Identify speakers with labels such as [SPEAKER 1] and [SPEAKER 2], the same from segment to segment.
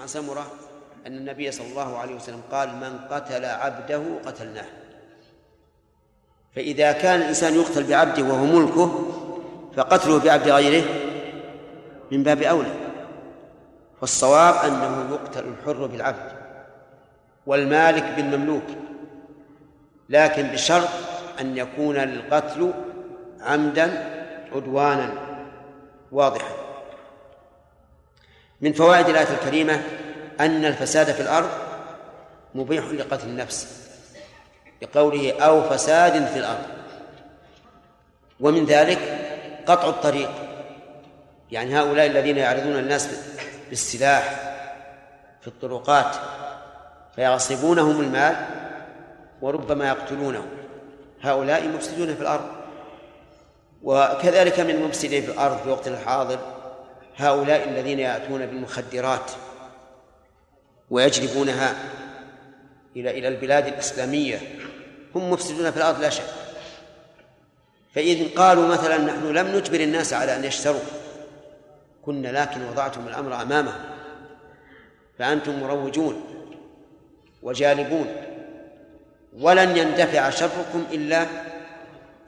[SPEAKER 1] عن سمرة أن النبي صلى الله عليه وسلم قال من قتل عبده قتلناه فإذا كان الإنسان يقتل بعبده وهو ملكه فقتله بعبد غيره من باب أولى والصواب أنه يقتل الحر بالعبد والمالك بالمملوك لكن بشرط أن يكون القتل عمدا عدوانا واضحا من فوائد الآية الكريمة أن الفساد في الأرض مبيح لقتل النفس لقوله أو فساد في الأرض ومن ذلك قطع الطريق يعني هؤلاء الذين يعرضون الناس بالسلاح في الطرقات فيغصبونهم المال وربما يقتلونهم هؤلاء مفسدون في الأرض وكذلك من مفسدين في الأرض في وقتنا الحاضر هؤلاء الذين يأتون بالمخدرات ويجلبونها إلى إلى البلاد الإسلامية هم مفسدون في الأرض لا شك فإذ قالوا مثلا نحن لم نجبر الناس على أن يشتروا كنا لكن وضعتم الأمر أمامهم فأنتم مروجون وجالبون ولن يندفع شركم إلا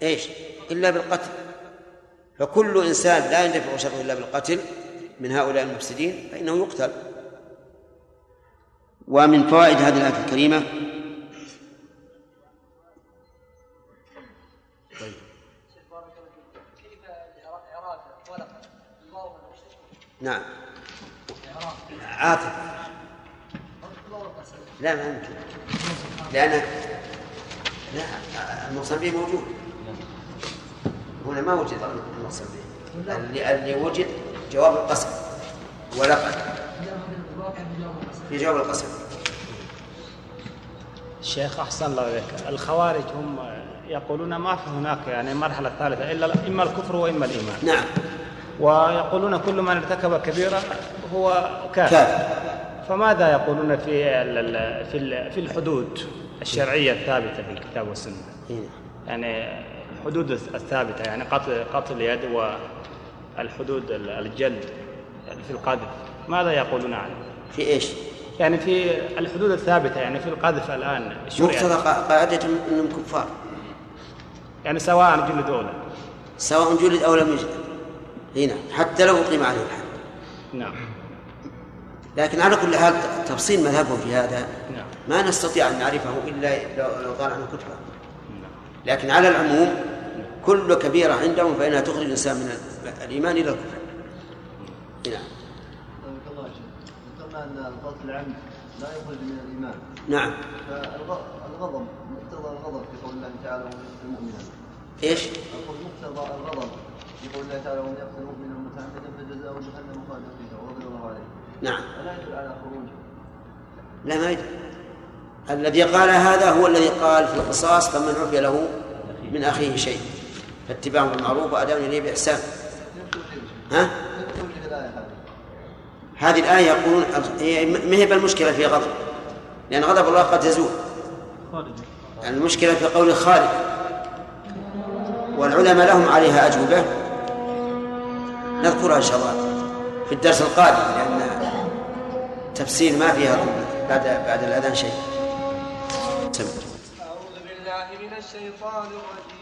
[SPEAKER 1] إيش إلا بالقتل فكل إنسان لا يندفع شره إلا بالقتل من هؤلاء المفسدين فإنه يقتل ومن فوائد هذه الآية الكريمة
[SPEAKER 2] طيب.
[SPEAKER 1] نعم عاطف لا ما يمكن لأن لا الموصل موجود هنا ما وجد المقصد به اللي وجد جواب القسم ولقد في جواب القسم
[SPEAKER 2] الشيخ احسن الله اليك الخوارج هم يقولون ما في هناك يعني مرحله ثالثه الا اما الكفر واما الايمان
[SPEAKER 1] نعم
[SPEAKER 2] ويقولون كل من ارتكب كبيره هو كافر, كافر. فماذا يقولون في في في الحدود الشرعيه الثابته في الكتاب والسنه؟ إيه. يعني الحدود الثابتة يعني قتل قتل اليد والحدود الجلد في القذف ماذا يقولون عنه؟
[SPEAKER 1] في ايش؟
[SPEAKER 2] يعني في الحدود الثابتة يعني في القذف الآن
[SPEAKER 1] مقتضى قاعدة أنهم كفار
[SPEAKER 2] يعني سواء جلد أو لا
[SPEAKER 1] سواء جلد أو لم يجلد هنا حتى لو أقيم عليه الحد
[SPEAKER 2] نعم
[SPEAKER 1] لكن على كل حال تفصيل مذهبهم في هذا نعم. ما نستطيع أن نعرفه إلا لو طالعنا عنه كتبه نعم. لكن على العموم كل كبيرة عندهم فإنها تخرج الإنسان من الإيمان إلى الكفر
[SPEAKER 2] نعم ذكرنا أن
[SPEAKER 1] القتل العمد لا يخرج من الإيمان نعم
[SPEAKER 2] فالغضب مقتضى الغضب في قول الله تعالى ومن يقتل مؤمنا
[SPEAKER 1] ايش؟
[SPEAKER 2] أقول مقتضى الغضب في قول الله تعالى ومن يقتل مؤمنا متعمدا فجزاؤه جهنم خالدا فيها رضي الله عليه
[SPEAKER 1] نعم فلا يدل على خروجه
[SPEAKER 2] لا
[SPEAKER 1] ما يدل الذي قال هذا هو الذي قال في القصاص فمن عفي له من أخيه شيء فاتباع بالمعروف وأداء إليه بإحسان ها؟ هذه الآية يقولون ما هي المشكلة في غضب لأن غضب الله قد يزول المشكلة في قول خالد والعلماء لهم عليها أجوبة نذكرها إن شاء الله في الدرس القادم لأن تفسير ما فيها بعد بعد الأذان شيء أعوذ بالله من الشيطان الرجيم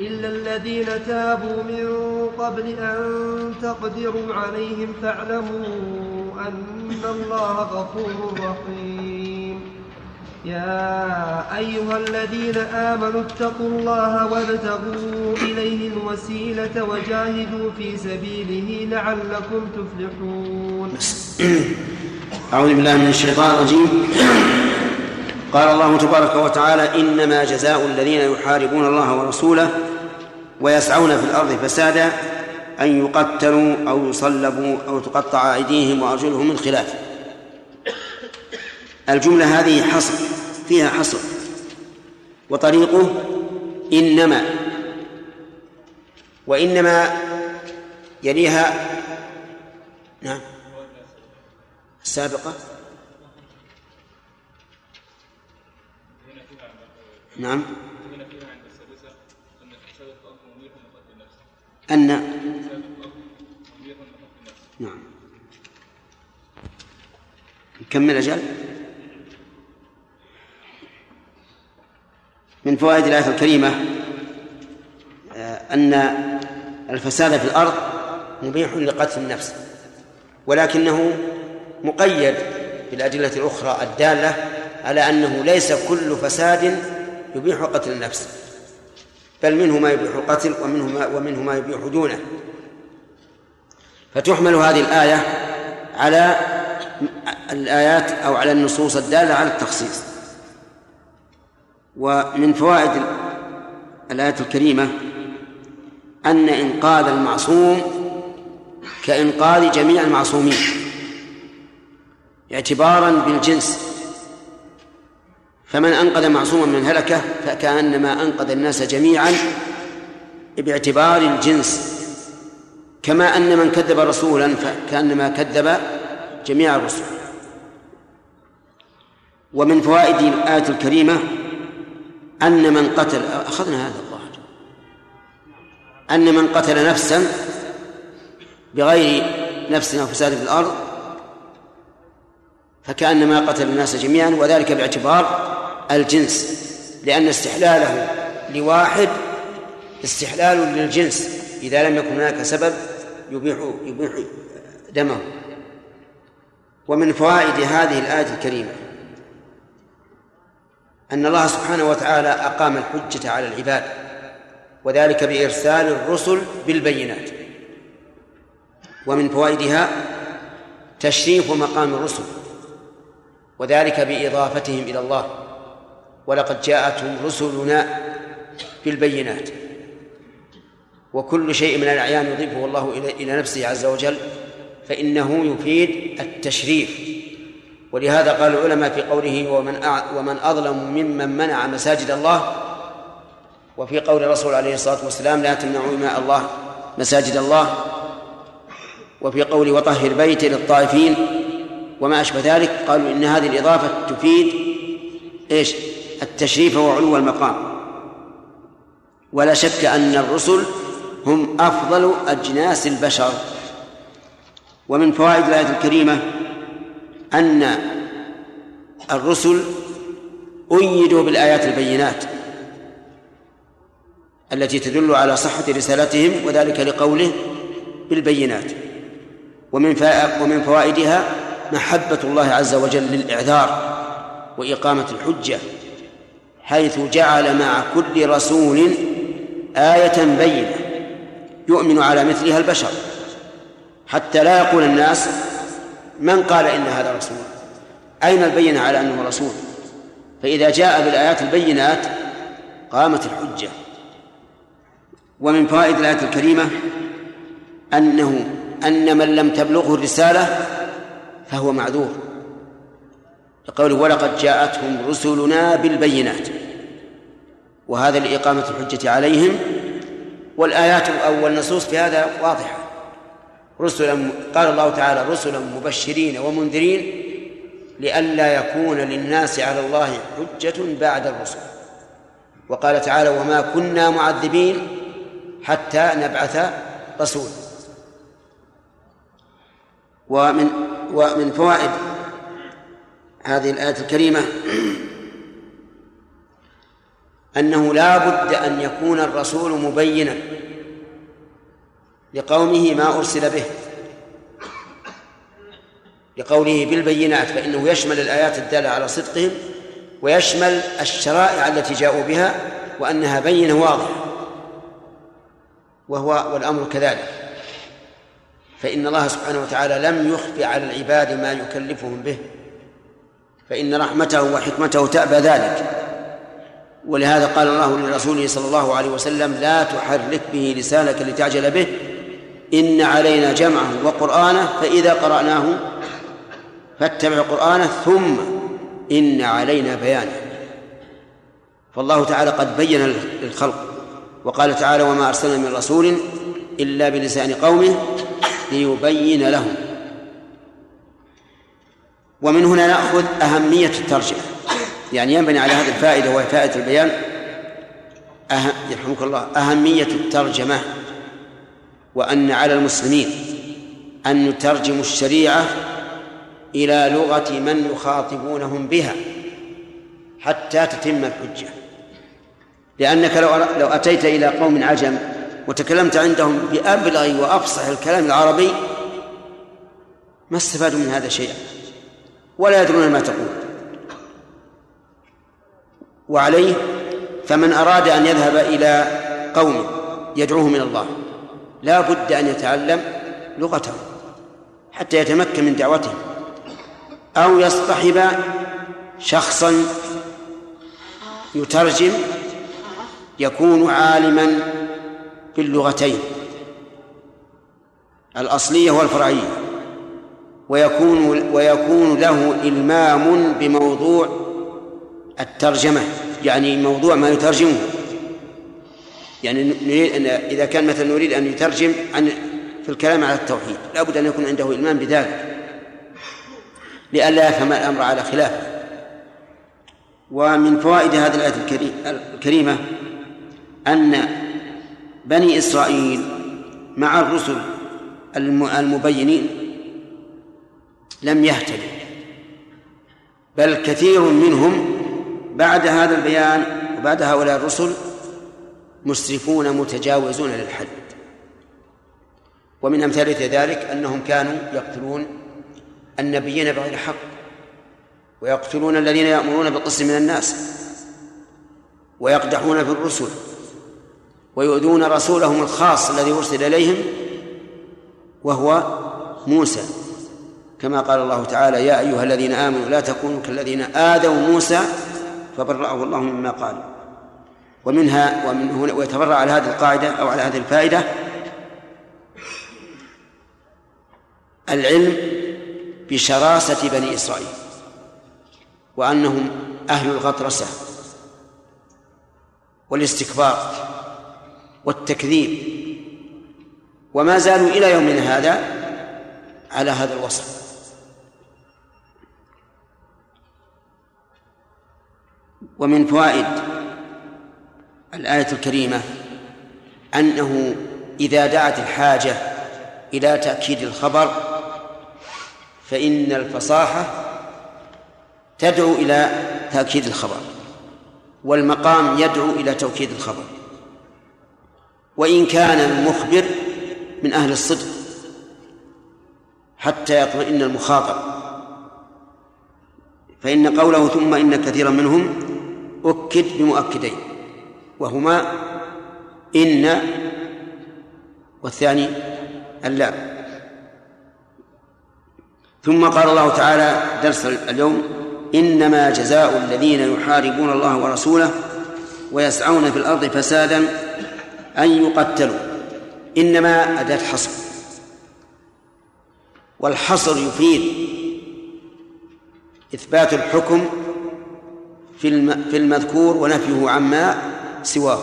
[SPEAKER 1] إلا الذين تابوا من قبل أن تقدروا عليهم فاعلموا أن الله غفور رحيم يا أيها الذين آمنوا اتقوا الله وابتغوا إليه الوسيلة وجاهدوا في سبيله لعلكم تفلحون أعوذ بالله من الشيطان الرجيم قال الله تبارك وتعالى إنما جزاء الذين يحاربون الله ورسوله ويسعون في الأرض فسادا أن يقتلوا أو يصلبوا أو تقطع أيديهم وأرجلهم من خلاف الجملة هذه حصر فيها حصر وطريقه إنما وإنما يليها نعم السابقة نعم أن نعم نكمل أجل من فوائد الآية الكريمة آه، أن الفساد في الأرض مبيح لقتل النفس ولكنه مقيد بالأدلة الأخرى الدالة على أنه ليس كل فساد يبيح قتل النفس بل منه ما يبيح القتل ومنه ما ومنه ما يبيح دونه فتحمل هذه الآية على الآيات أو على النصوص الدالة على التخصيص ومن فوائد الآية الكريمة أن إنقاذ المعصوم كإنقاذ جميع المعصومين اعتبارا بالجنس فمن أنقذ معصوما من هلكة فكأنما أنقذ الناس جميعا باعتبار الجنس كما أن من كذب رسولا فكأنما كذب جميع الرسل ومن فوائد الآية الكريمة أن من قتل أخذنا هذا الظاهر أن من قتل نفسا بغير نفس أو فساد في الأرض فكأنما قتل الناس جميعا وذلك باعتبار الجنس لأن استحلاله لواحد استحلال للجنس إذا لم يكن هناك سبب يبيح يبيح دمه ومن فوائد هذه الآية الكريمة أن الله سبحانه وتعالى أقام الحجة على العباد وذلك بإرسال الرسل بالبينات ومن فوائدها تشريف مقام الرسل وذلك بإضافتهم إلى الله ولقد جاءتهم رسلنا بالبينات وكل شيء من الأعيان يضيفه الله إلى نفسه عز وجل فإنه يفيد التشريف ولهذا قال العلماء في قوله ومن ومن أظلم ممن منع مساجد الله وفي قول الرسول عليه الصلاة والسلام لا تمنعوا إماء الله مساجد الله وفي قول وطهر بيت للطائفين وما أشبه ذلك قالوا إن هذه الإضافة تفيد إيش التشريف وعلو المقام ولا شك أن الرسل هم أفضل أجناس البشر ومن فوائد الآية الكريمة أن الرسل أيدوا بالآيات البينات التي تدل على صحة رسالتهم وذلك لقوله بالبينات ومن ومن فوائدها محبة الله عز وجل للإعذار وإقامة الحجة حيث جعل مع كل رسول آية بينة يؤمن على مثلها البشر حتى لا يقول الناس من قال إن هذا رسول أين البينة على أنه رسول فإذا جاء بالآيات البينات قامت الحجة ومن فوائد الآية الكريمة أنه أن من لم تبلغه الرسالة فهو معذور لقوله ولقد جاءتهم رسلنا بالبينات وهذا لإقامة الحجة عليهم والآيات أو النصوص في هذا واضحة رسلا قال الله تعالى رسلا مبشرين ومنذرين لئلا يكون للناس على الله حجة بعد الرسل وقال تعالى وما كنا معذبين حتى نبعث رسولا ومن ومن فوائد هذه الآية الكريمة أنه لا بد أن يكون الرسول مبينا لقومه ما أرسل به لقوله بالبينات فإنه يشمل الآيات الدالة على صدقهم ويشمل الشرائع التي جاءوا بها وأنها بينة واضحة وهو والأمر كذلك فإن الله سبحانه وتعالى لم يخفي على العباد ما يكلفهم به فإن رحمته وحكمته تأبى ذلك ولهذا قال الله لرسوله صلى الله عليه وسلم لا تحرك به لسانك لتعجل به إن علينا جمعه وقرآنه فإذا قرأناه فاتبع قرآنه ثم إن علينا بيانه فالله تعالى قد بين للخلق وقال تعالى وما أرسلنا من رسول إلا بلسان قومه ليبين لهم ومن هنا نأخذ أهمية الترجمة يعني ينبني على هذه الفائدة وهي فائدة البيان أهم يرحمك الله أهمية الترجمة وأن على المسلمين أن يترجموا الشريعة إلى لغة من يخاطبونهم بها حتى تتم الحجة لأنك لو لو أتيت إلى قوم عجم وتكلمت عندهم بأبلغ وأفصح الكلام العربي ما استفادوا من هذا شيئا ولا يدرون ما تقول وعليه فمن أراد أن يذهب إلى قوم يدعوه من الله لا بد أن يتعلم لغتهم حتى يتمكن من دعوتهم أو يصطحب شخصا يترجم يكون عالما باللغتين الأصلية والفرعية ويكون ويكون له إلمام بموضوع الترجمة يعني موضوع ما يترجمه يعني نريد أن إذا كان مثلا نريد أن يترجم عن في الكلام على التوحيد لابد أن يكون عنده إلمام بذلك لئلا يفهم الأمر على خلافه ومن فوائد هذه الآية الكريمة أن بني إسرائيل مع الرسل المبينين لم يهتدوا بل كثير منهم بعد هذا البيان وبعد هؤلاء الرسل مسرفون متجاوزون للحد ومن أمثلة ذلك أنهم كانوا يقتلون النبيين بغير حق ويقتلون الذين يأمرون بالقسط من الناس ويقدحون في الرسل ويؤذون رسولهم الخاص الذي أرسل إليهم وهو موسى كما قال الله تعالى يا أيها الذين آمنوا لا تكونوا كالذين آذوا موسى فبرأه الله مما قال ومنها ومن هنا ويتبرع على هذه القاعدة أو على هذه الفائدة العلم بشراسة بني إسرائيل وأنهم أهل الغطرسة والاستكبار والتكذيب وما زالوا إلى يومنا هذا على هذا الوصف ومن فوائد الآية الكريمة أنه إذا دعت الحاجة إلى تأكيد الخبر فإن الفصاحة تدعو إلى تأكيد الخبر والمقام يدعو إلى توكيد الخبر وإن كان المخبر من أهل الصدق حتى يطمئن المخاطب فإن قوله ثم إن كثيرا منهم أكد بمؤكدين وهما إن والثاني اللام ثم قال الله تعالى درس اليوم إنما جزاء الذين يحاربون الله ورسوله ويسعون في الأرض فسادا أن يقتلوا إنما أداة حصر والحصر يفيد إثبات الحكم في المذكور ونفيه عما سواه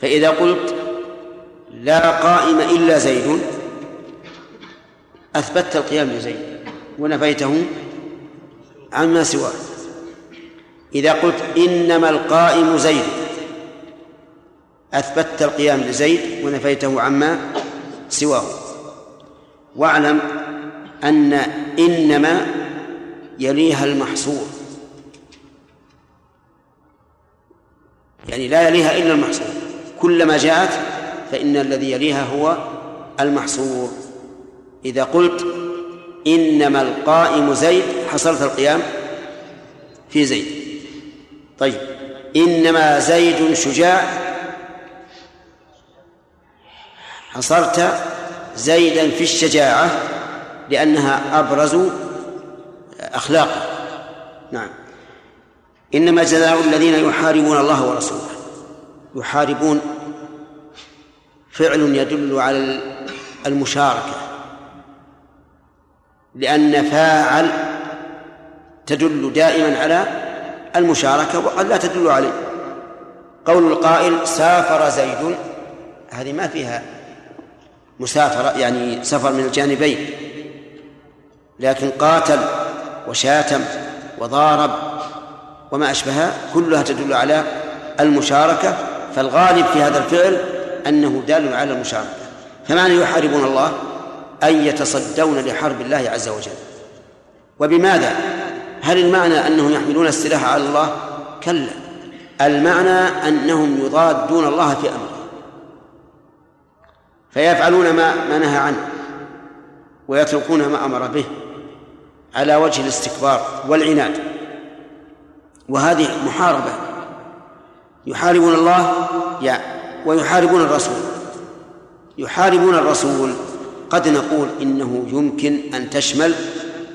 [SPEAKER 1] فإذا قلت لا قائم إلا زيد أثبتت القيام لزيد ونفيته عما سواه إذا قلت إنما القائم زيد أثبتت القيام لزيد ونفيته عما سواه واعلم أن إنما يليها المحصور يعني لا يليها إلا المحصور كلما جاءت فإن الذي يليها هو المحصور إذا قلت إنما القائم زيد حصلت القيام في زيد طيب إنما زيد شجاع حصرت زيدا في الشجاعة لأنها أبرز أخلاقه نعم إنما جزاء الذين يحاربون الله ورسوله يحاربون فعل يدل على المشاركة لأن فاعل تدل دائما على المشاركة وقد لا تدل عليه قول القائل سافر زيد هذه ما فيها مسافرة يعني سفر من الجانبين لكن قاتل وشاتم وضارب وما أشبهها كلها تدل على المشاركة فالغالب في هذا الفعل أنه دال على المشاركة فمعنى يحاربون الله أن يتصدون لحرب الله عز وجل وبماذا؟ هل المعنى أنهم يحملون السلاح على الله؟ كلا المعنى أنهم يضادون الله في أمره فيفعلون ما ما نهى عنه ويتركون ما امر به على وجه الاستكبار والعناد وهذه محاربه يحاربون الله يا ويحاربون الرسول يحاربون الرسول قد نقول انه يمكن ان تشمل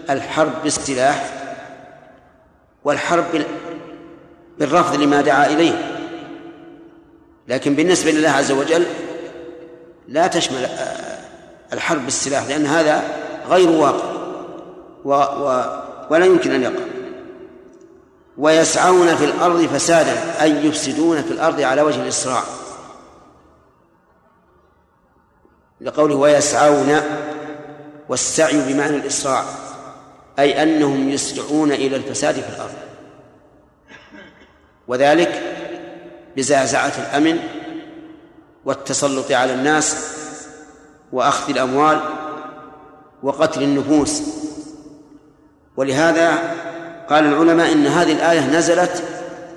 [SPEAKER 1] الحرب بالسلاح والحرب بالرفض لما دعا اليه لكن بالنسبه لله عز وجل لا تشمل آه، الحرب بالسلاح لأن هذا غير واقع و و ولا يمكن أن يقع ويسعون في الأرض فسادا أي يفسدون في الأرض على وجه الإسراع لقوله ويسعون والسعي بمعنى الإسراع أي أنهم يسرعون إلى الفساد في الأرض وذلك بزعزعة الأمن والتسلط على الناس واخذ الاموال وقتل النفوس ولهذا قال العلماء ان هذه الايه نزلت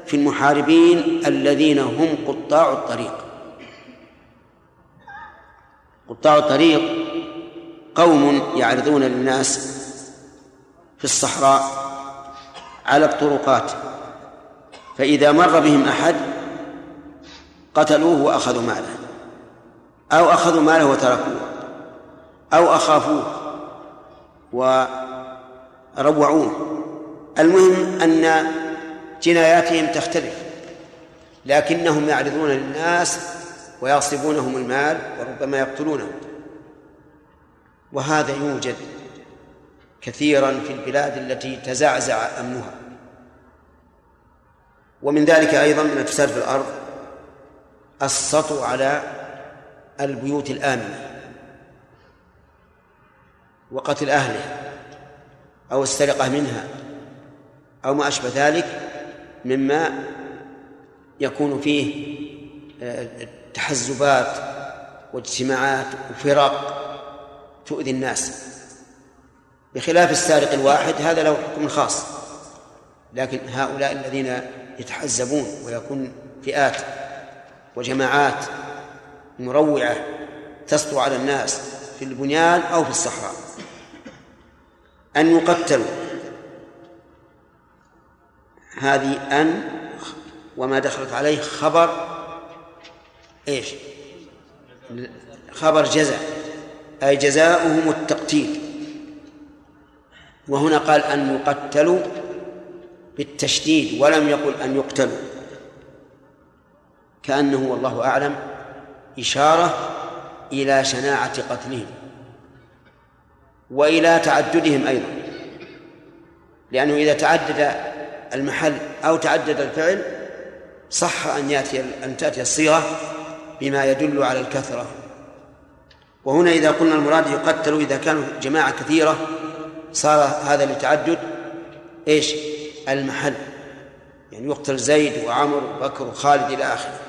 [SPEAKER 1] في المحاربين الذين هم قطاع الطريق قطاع الطريق قوم يعرضون للناس في الصحراء على الطرقات فإذا مر بهم أحد قتلوه وأخذوا ماله أو أخذوا ماله وتركوه أو أخافوه وروعوه المهم أن جناياتهم تختلف لكنهم يعرضون للناس ويغصبونهم المال وربما يقتلونهم وهذا يوجد كثيرا في البلاد التي تزعزع امنها ومن ذلك ايضا الفساد في الارض السطو على البيوت الآمنة وقتل أهله أو السرقة منها أو ما أشبه ذلك مما يكون فيه آه، تحزبات واجتماعات وفرق تؤذي الناس بخلاف السارق الواحد هذا له حكم خاص لكن هؤلاء الذين يتحزبون ويكون فئات وجماعات مروعة تسطو على الناس في البنيان أو في الصحراء أن يقتلوا هذه أن وما دخلت عليه خبر ايش؟ خبر جزاء أي جزاؤهم التقتيل وهنا قال أن يقتلوا بالتشديد ولم يقل أن يقتلوا كأنه والله أعلم إشارة إلى شناعة قتلهم وإلى تعددهم أيضا لأنه إذا تعدد المحل أو تعدد الفعل صح أن يأتي أن تأتي الصيغة بما يدل على الكثرة وهنا إذا قلنا المراد يقتل إذا كانوا جماعة كثيرة صار هذا لتعدد ايش؟ المحل يعني يقتل زيد وعمر وبكر وخالد إلى آخره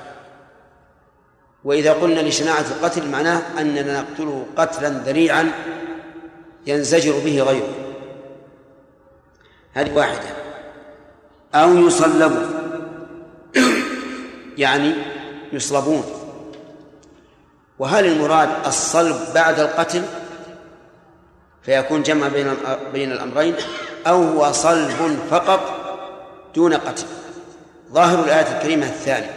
[SPEAKER 1] وإذا قلنا لشناعة القتل معناه أننا نقتله قتلا ذريعا ينزجر به غيره هذه واحدة أو يصلب يعني يصلبون وهل المراد الصلب بعد القتل فيكون جمع بين بين الأمرين أو هو صلب فقط دون قتل ظاهر الآية الكريمة الثانية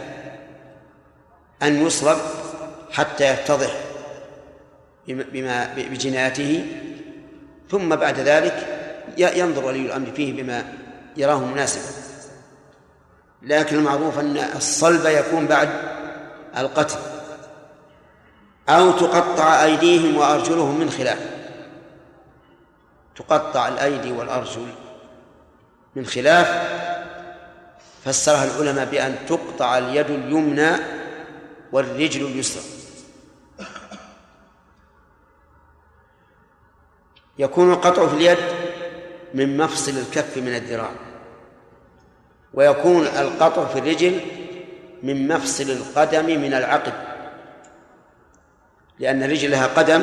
[SPEAKER 1] أن يصلب حتى يتضح بما بجنايته ثم بعد ذلك ينظر ولي الأمر فيه بما يراه مناسبا لكن المعروف أن الصلب يكون بعد القتل أو تقطع أيديهم وأرجلهم من خلاف تقطع الأيدي والأرجل من خلاف فسرها العلماء بأن تقطع اليد اليمنى والرجل اليسرى يكون القطع في اليد من مفصل الكف من الذراع ويكون القطع في الرجل من مفصل القدم من العقب لأن الرجل لها قدم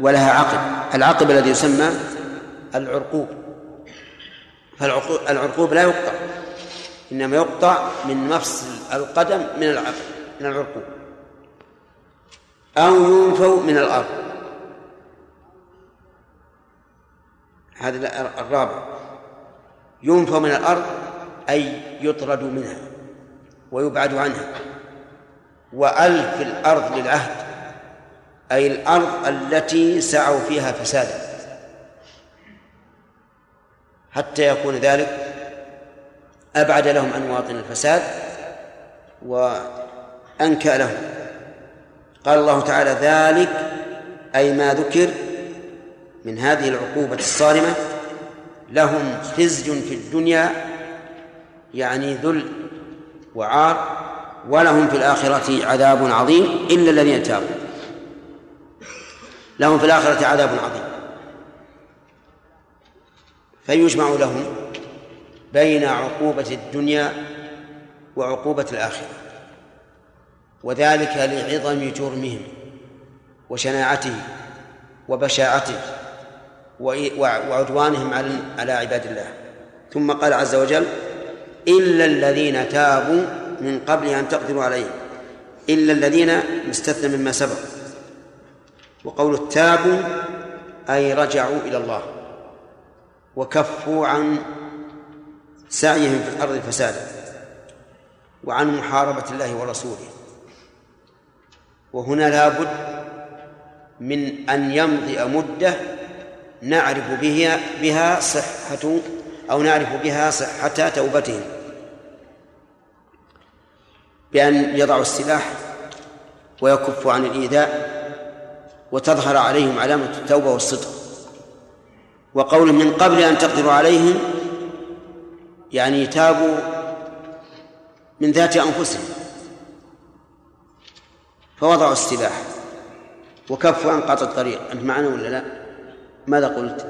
[SPEAKER 1] ولها عقب العقب الذي يسمى العرقوب فالعرقوب لا يقطع إنما يقطع من مفصل القدم من العقب من العرقوب أو ينفوا من الأرض هذا الرابع ينفوا من الأرض أي يطرد منها ويبعد عنها وألف الأرض للعهد أي الأرض التي سعوا فيها فسادا حتى يكون ذلك أبعد لهم عن مواطن الفساد و أنكى له قال الله تعالى ذلك أي ما ذكر من هذه العقوبة الصارمة لهم خزي في الدنيا يعني ذل وعار ولهم في الآخرة عذاب عظيم إلا الذين تابوا لهم في الآخرة عذاب عظيم فيجمع لهم بين عقوبة الدنيا وعقوبة الآخرة وذلك لعظم جرمهم وشناعته وبشاعته وعدوانهم على عباد الله ثم قال عز وجل إلا الذين تابوا من قبل أن تقدروا عليهم إلا الذين مستثنى مما سبق وقول التابوا أي رجعوا إلى الله وكفوا عن سعيهم في الأرض فسادا وعن محاربة الله ورسوله وهنا لا بد من أن يمضي مدة نعرف بها بها صحة أو نعرف بها صحة توبتهم بأن يضعوا السلاح ويكفوا عن الإيذاء وتظهر عليهم علامة التوبة والصدق وقول من قبل أن تقدروا عليهم يعني تابوا من ذات أنفسهم فوضعوا السلاح وكفوا عن قطع الطريق أنت معنا ولا لا ماذا قلت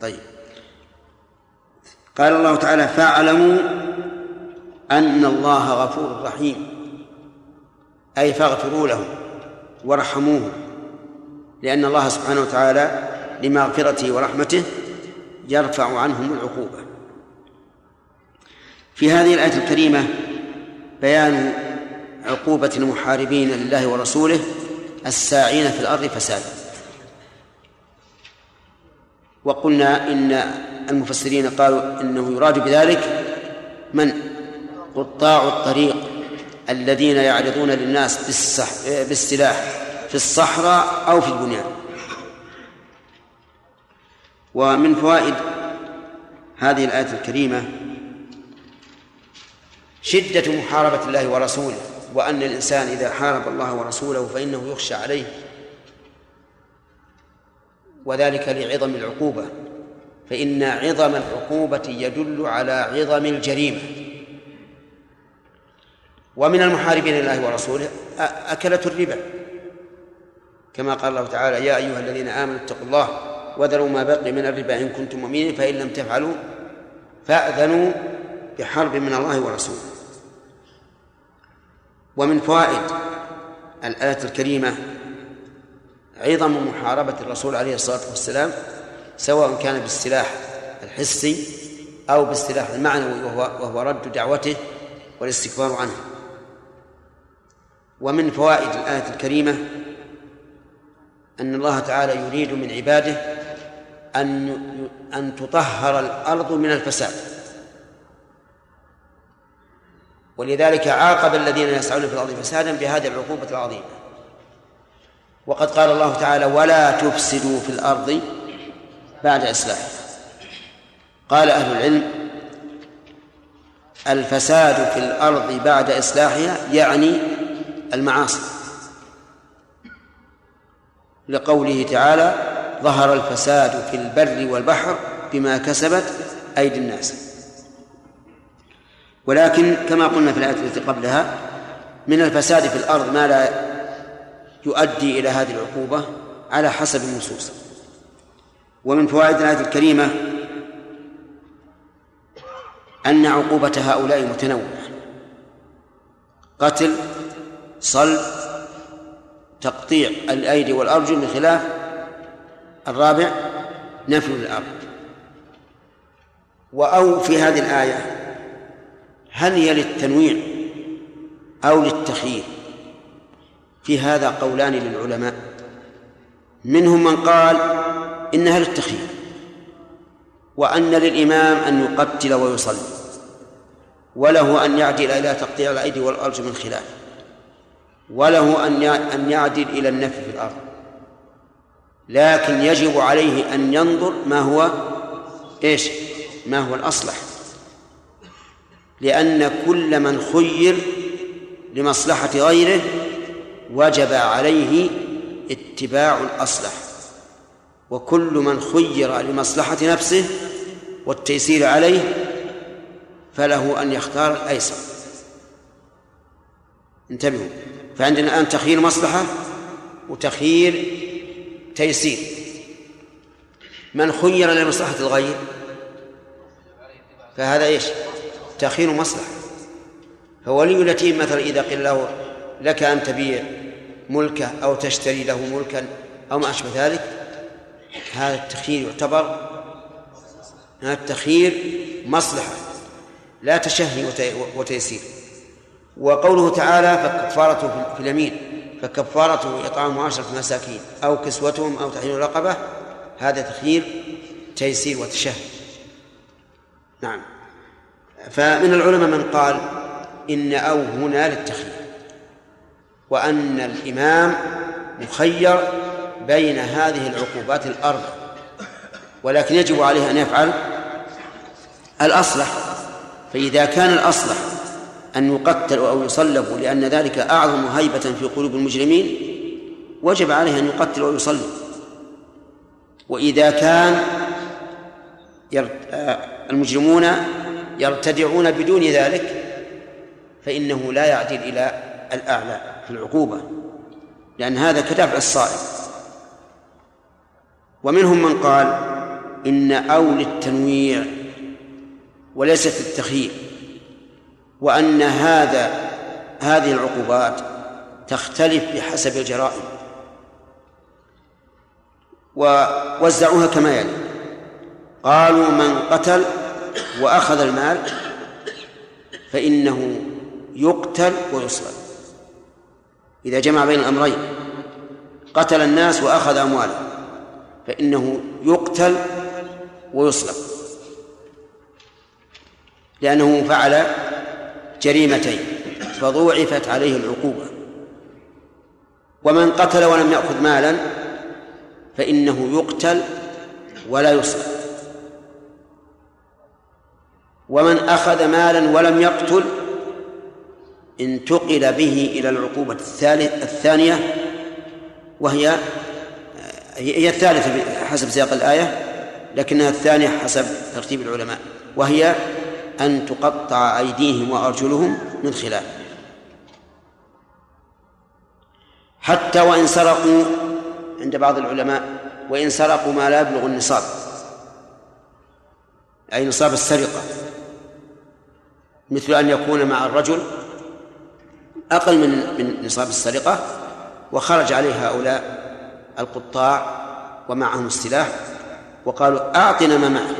[SPEAKER 1] طيب قال الله تعالى فاعلموا أن الله غفور رحيم أي فاغفروا له وارحموه لأن الله سبحانه وتعالى لمغفرته ورحمته يرفع عنهم العقوبة في هذه الآية الكريمة بيان عقوبة المحاربين لله ورسوله الساعين في الأرض فسادا وقلنا إن المفسرين قالوا إنه يراد بذلك من قطاع الطريق الذين يعرضون للناس بالسلاح في الصحراء أو في البنيان ومن فوائد هذه الآية الكريمة شدة محاربة الله ورسوله وأن الإنسان إذا حارب الله ورسوله فإنه يخشى عليه وذلك لعظم العقوبة فإن عظم العقوبة يدل على عظم الجريمة ومن المحاربين لله ورسوله أكلة الربا كما قال الله تعالى يا أيها الذين آمنوا اتقوا الله وذروا ما بقي من الربا إن كنتم مؤمنين فإن لم تفعلوا فأذنوا بحرب من الله ورسوله ومن فوائد الآية الكريمة عظم محاربة الرسول عليه الصلاة والسلام سواء كان بالسلاح الحسي أو بالسلاح المعنوي وهو, وهو رد دعوته والاستكبار عنه ومن فوائد الآية الكريمة أن الله تعالى يريد من عباده أن أن تطهر الأرض من الفساد ولذلك عاقب الذين يسعون في الأرض فسادا بهذه العقوبة العظيمة وقد قال الله تعالى ولا تفسدوا في الأرض بعد إصلاحها قال أهل العلم الفساد في الأرض بعد إصلاحها يعني المعاصي لقوله تعالى ظهر الفساد في البر والبحر بما كسبت أيدي الناس ولكن كما قلنا في الآية التي قبلها من الفساد في الأرض ما لا يؤدي إلى هذه العقوبة على حسب النصوص ومن فوائد الآية الكريمة أن عقوبة هؤلاء متنوعة قتل صلب تقطيع الأيدي والأرجل من خلاف الرابع نفل الأرض وأو في هذه الآية هل هي للتنويع أو للتخيير في هذا قولان للعلماء منهم من قال إنها للتخيير وأن للإمام أن يقتل ويصلي وله أن يعدل إلى تقطيع الأيدي والأرجل من خلاف وله أن أن يعدل إلى النفي في الأرض لكن يجب عليه أن ينظر ما هو إيش ما هو الأصلح لأن كل من خير لمصلحة غيره وجب عليه اتباع الأصلح وكل من خير لمصلحة نفسه والتيسير عليه فله أن يختار الأيسر انتبهوا فعندنا الآن تخيير مصلحة وتخيير تيسير من خير لمصلحة الغير فهذا ايش؟ تأخير مصلحة فولي اليتيم مثلا إذا قيل له لك أن تبيع ملكه أو تشتري له ملكا أو ما أشبه ذلك هذا التخيير يعتبر هذا التخيير مصلحة لا تشهي وتيسير وقوله تعالى فكفارته في اليمين فكفارته إطعام عشرة مساكين أو كسوتهم أو تحرير رقبة هذا تخيير تيسير وتشهي نعم فمن العلماء من قال إن أو هنا للتخيير وأن الإمام مخير بين هذه العقوبات الأربع ولكن يجب عليه أن يفعل الأصلح فإذا كان الأصلح أن يقتل أو يصلب لأن ذلك أعظم هيبة في قلوب المجرمين وجب عليه أن يقتل ويصلب وإذا كان آه، المجرمون يرتدعون بدون ذلك فإنه لا يعدل إلى الأعلى في العقوبة لأن هذا كدفع الصائم ومنهم من قال إن أول التنويع وليست التخيير وأن هذا هذه العقوبات تختلف بحسب الجرائم ووزعوها كما يلي قالوا من قتل وأخذ المال فإنه يقتل ويصلب إذا جمع بين الأمرين قتل الناس وأخذ أموالهم فإنه يقتل ويصلب لأنه فعل جريمتين فضوعفت عليه العقوبة ومن قتل ولم يأخذ مالا فإنه يقتل ولا يصلب ومن أخذ مالا ولم يقتل انتقل به إلى العقوبة الثالث الثانية وهي هي الثالثة حسب سياق الآية لكنها الثانية حسب ترتيب العلماء وهي أن تقطع أيديهم وأرجلهم من خلاف حتى وإن سرقوا عند بعض العلماء وإن سرقوا ما لا يبلغ النصاب أي نصاب السرقة مثل أن يكون مع الرجل أقل من من نصاب السرقة وخرج عليه هؤلاء القطاع ومعهم السلاح وقالوا أعطنا ما معك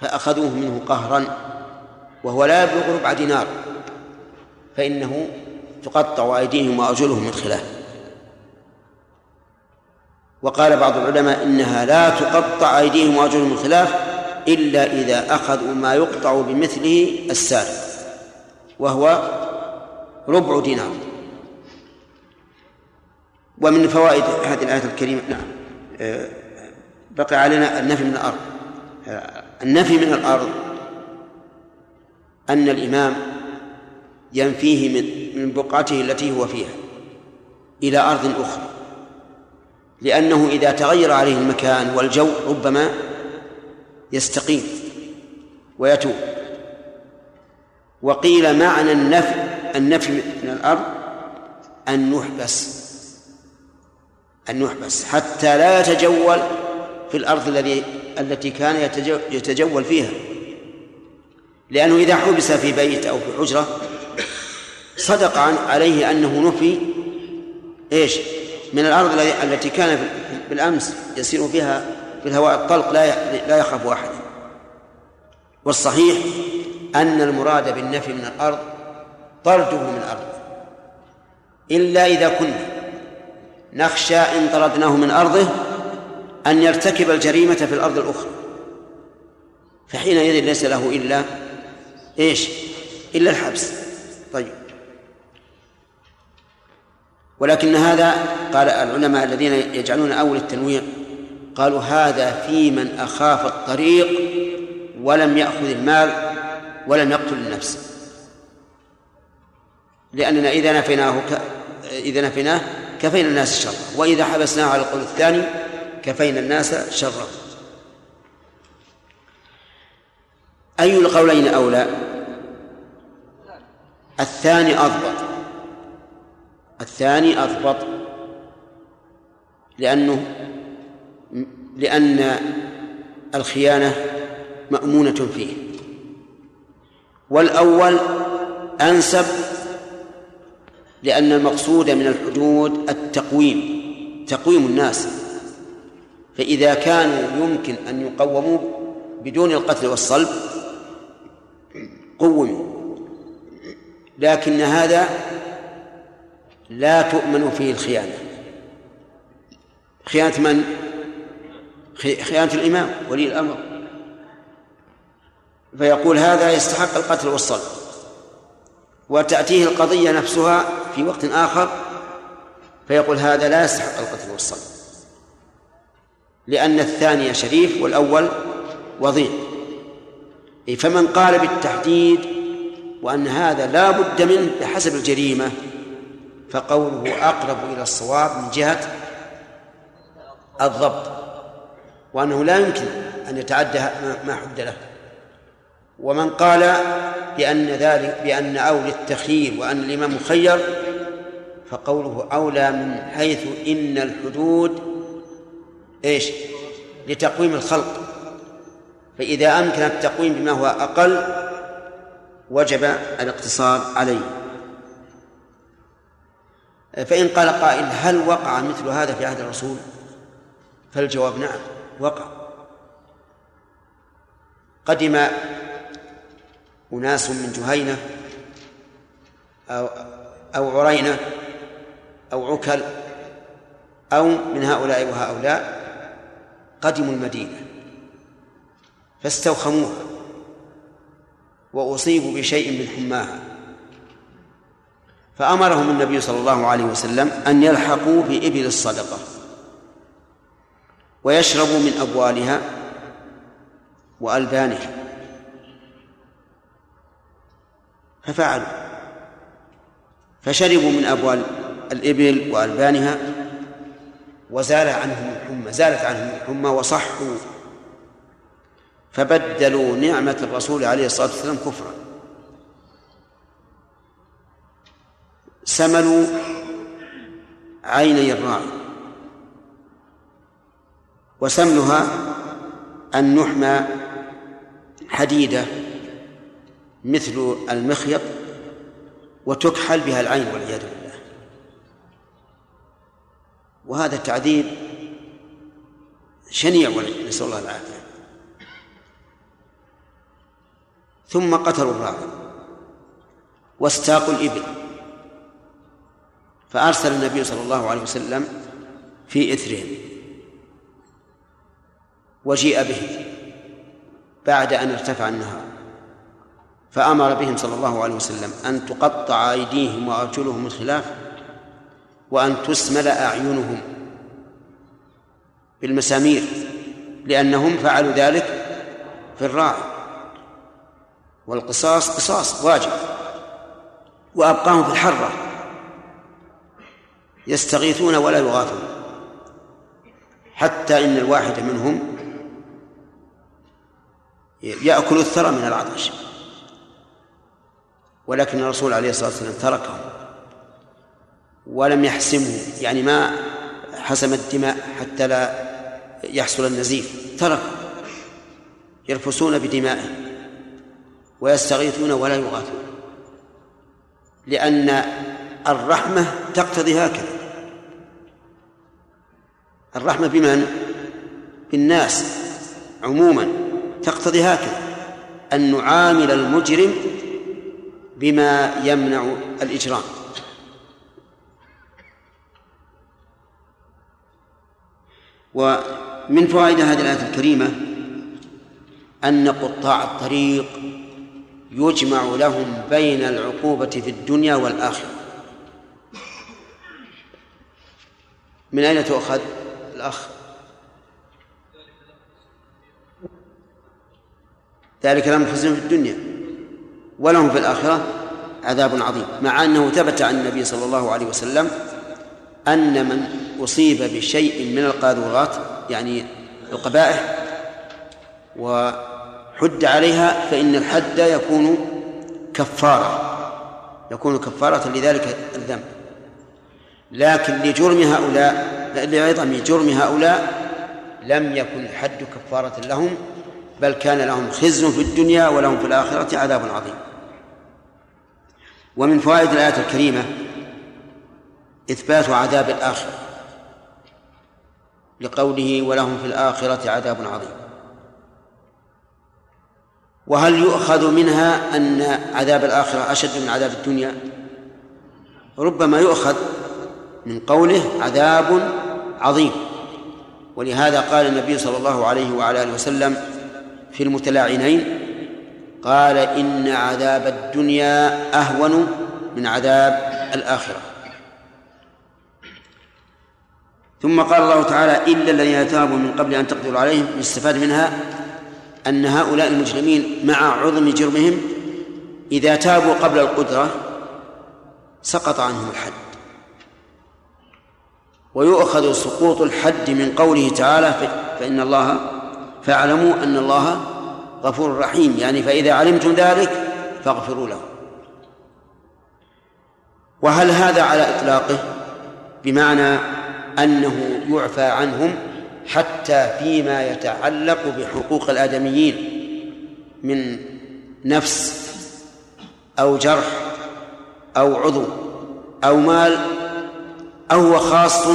[SPEAKER 1] فأخذوه منه قهرا وهو لا يبلغ ربع دينار فإنه تقطع أيديهم وأرجلهم من خلاف وقال بعض العلماء إنها لا تقطع أيديهم وأرجلهم من خلاف إلا إذا أخذوا ما يقطع بمثله السارق وهو ربع دينار ومن فوائد هذه الآية الكريمة نعم آه، بقي علينا النفي من الأرض آه، النفي من الأرض أن الإمام ينفيه من من بقعته التي هو فيها إلى أرض أخرى لأنه إذا تغير عليه المكان والجو ربما يستقيم ويتوب وقيل معنى النفي النفي من الأرض أن نحبس أن نحبس حتى لا يتجول في الأرض الذي التي كان يتجول فيها لأنه إذا حبس في بيت أو في حجرة صدق عن عليه أنه نفي إيش من الأرض التي كان بالأمس يسير فيها بالهواء الطلق لا لا يخاف أحد والصحيح أن المراد بالنفي من الأرض طرده من الأرض إلا إذا كنا نخشى إن طردناه من أرضه أن يرتكب الجريمة في الأرض الأخرى فحينئذ ليس له إلا إيش إلا الحبس طيب ولكن هذا قال العلماء الذين يجعلون أول التنوير قالوا هذا في من أخاف الطريق ولم يأخذ المال ولم يقتل النفس لأننا إذا نفيناه ك... إذا نفيناه كفينا الناس شره وإذا حبسناه على القول الثاني كفينا الناس شره أي القولين أولى الثاني أضبط الثاني أضبط لأنه لأن الخيانة مأمونة فيه والأول أنسب لأن المقصود من الحدود التقويم تقويم الناس فإذا كانوا يمكن أن يقوموا بدون القتل والصلب قوموا لكن هذا لا تؤمن فيه الخيانة خيانة من؟ خيانة الإمام ولي الأمر فيقول هذا يستحق القتل والصلب وتأتيه القضية نفسها في وقت آخر فيقول هذا لا يستحق القتل والصلب لأن الثاني شريف والأول وضيع إيه، فمن قال بالتحديد وأن هذا لا بد منه بحسب الجريمة فقوله أقرب إلى الصواب من جهة الضبط وأنه لا يمكن أن يتعدى ما حد له ومن قال بأن ذلك بأن أولى التخيير وأن الإمام مخير فقوله أولى من حيث إن الحدود إيش لتقويم الخلق فإذا أمكن التقويم بما هو أقل وجب الاقتصار عليه فإن قال قائل هل وقع مثل هذا في عهد الرسول فالجواب نعم وقع قدم أناس من جهينة أو أو عرينة أو عكل أو من هؤلاء وهؤلاء قدموا المدينة فاستوخموها وأصيبوا بشيء من حماها فأمرهم النبي صلى الله عليه وسلم أن يلحقوا بإبل الصدقة ويشرب من أبوالها وألبانها ففعلوا فشربوا من أبوال الإبل وألبانها وزال عنهم الحمى زالت عنهم الحمى وصحوا فبدلوا نعمة الرسول عليه الصلاة والسلام كفرا سملوا عيني الراعي وسمنها أن نحمى حديدة مثل المخيط وتكحل بها العين والعياذ بالله وهذا التعذيب شنيع نسأل الله العافية ثم قتلوا الراعي واستاقوا الإبل فأرسل النبي صلى الله عليه وسلم في إثرهم وجيء به بعد أن ارتفع النهار فأمر بهم صلى الله عليه وسلم أن تقطع أيديهم وأرجلهم الخلاف وأن تسمل أعينهم بالمسامير لأنهم فعلوا ذلك في الراعي والقصاص قصاص واجب وأبقاهم في الحرة يستغيثون ولا يغاثون حتى إن الواحد منهم يأكل الثرى من العطش ولكن الرسول عليه الصلاة والسلام تركه ولم يحسمه يعني ما حسم الدماء حتى لا يحصل النزيف تركه يرفسون بدمائه ويستغيثون ولا يغاثون لأن الرحمة تقتضي هكذا الرحمة بمن؟ بالناس عموما تقتضي هكذا أن نعامل المجرم بما يمنع الإجرام ومن فوائد هذه الآية الكريمة أن قطاع الطريق يجمع لهم بين العقوبة في الدنيا والآخرة من أين تؤخذ الأخ ذلك لهم خزي في الدنيا ولهم في الآخرة عذاب عظيم مع أنه ثبت عن النبي صلى الله عليه وسلم أن من أصيب بشيء من القاذورات يعني القبائح وحد عليها فإن الحد يكون كفارة يكون كفارة لذلك الذنب لكن لجرم هؤلاء لعظم جرم هؤلاء لم يكن الحد كفارة لهم بل كان لهم خزي في الدنيا ولهم في الآخرة عذاب عظيم ومن فوائد الآية الكريمة إثبات عذاب الآخرة لقوله ولهم في الآخرة عذاب عظيم وهل يؤخذ منها أن عذاب الآخرة أشد من عذاب الدنيا ربما يؤخذ من قوله عذاب عظيم ولهذا قال النبي صلى الله عليه وعلى آله وسلم في المتلاعنين قال إن عذاب الدنيا أهون من عذاب الآخرة ثم قال الله تعالى إلا الذين تابوا من قبل أن تقدروا عليهم يستفاد منها أن هؤلاء المجرمين مع عظم جرمهم إذا تابوا قبل القدرة سقط عنهم الحد ويؤخذ سقوط الحد من قوله تعالى فإن الله فاعلموا أن الله غفور رحيم يعني فإذا علمتم ذلك فاغفروا له وهل هذا على إطلاقه بمعنى أنه يعفى عنهم حتى فيما يتعلق بحقوق الآدميين من نفس أو جرح أو عضو أو مال أو هو خاص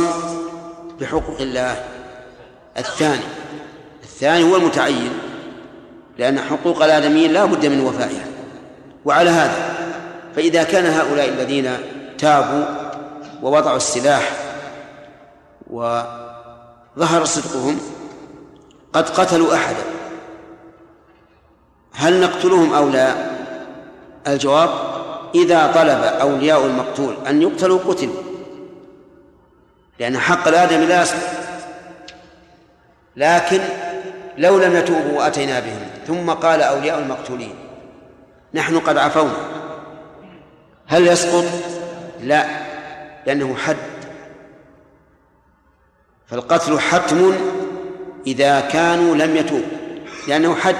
[SPEAKER 1] بحقوق الله الثاني الثاني هو المتعين لأن حقوق الآدميين لا بد من وفائها وعلى هذا فإذا كان هؤلاء الذين تابوا ووضعوا السلاح وظهر صدقهم قد قتلوا أحدا هل نقتلهم أو لا الجواب إذا طلب أولياء المقتول أن يقتلوا قتلوا لأن حق الآدمي لا يصلح لكن لو لم يتوبوا وأتينا بهم ثم قال أولياء المقتولين نحن قد عفونا هل يسقط؟ لا لأنه حد فالقتل حتم إذا كانوا لم يتوبوا لأنه حد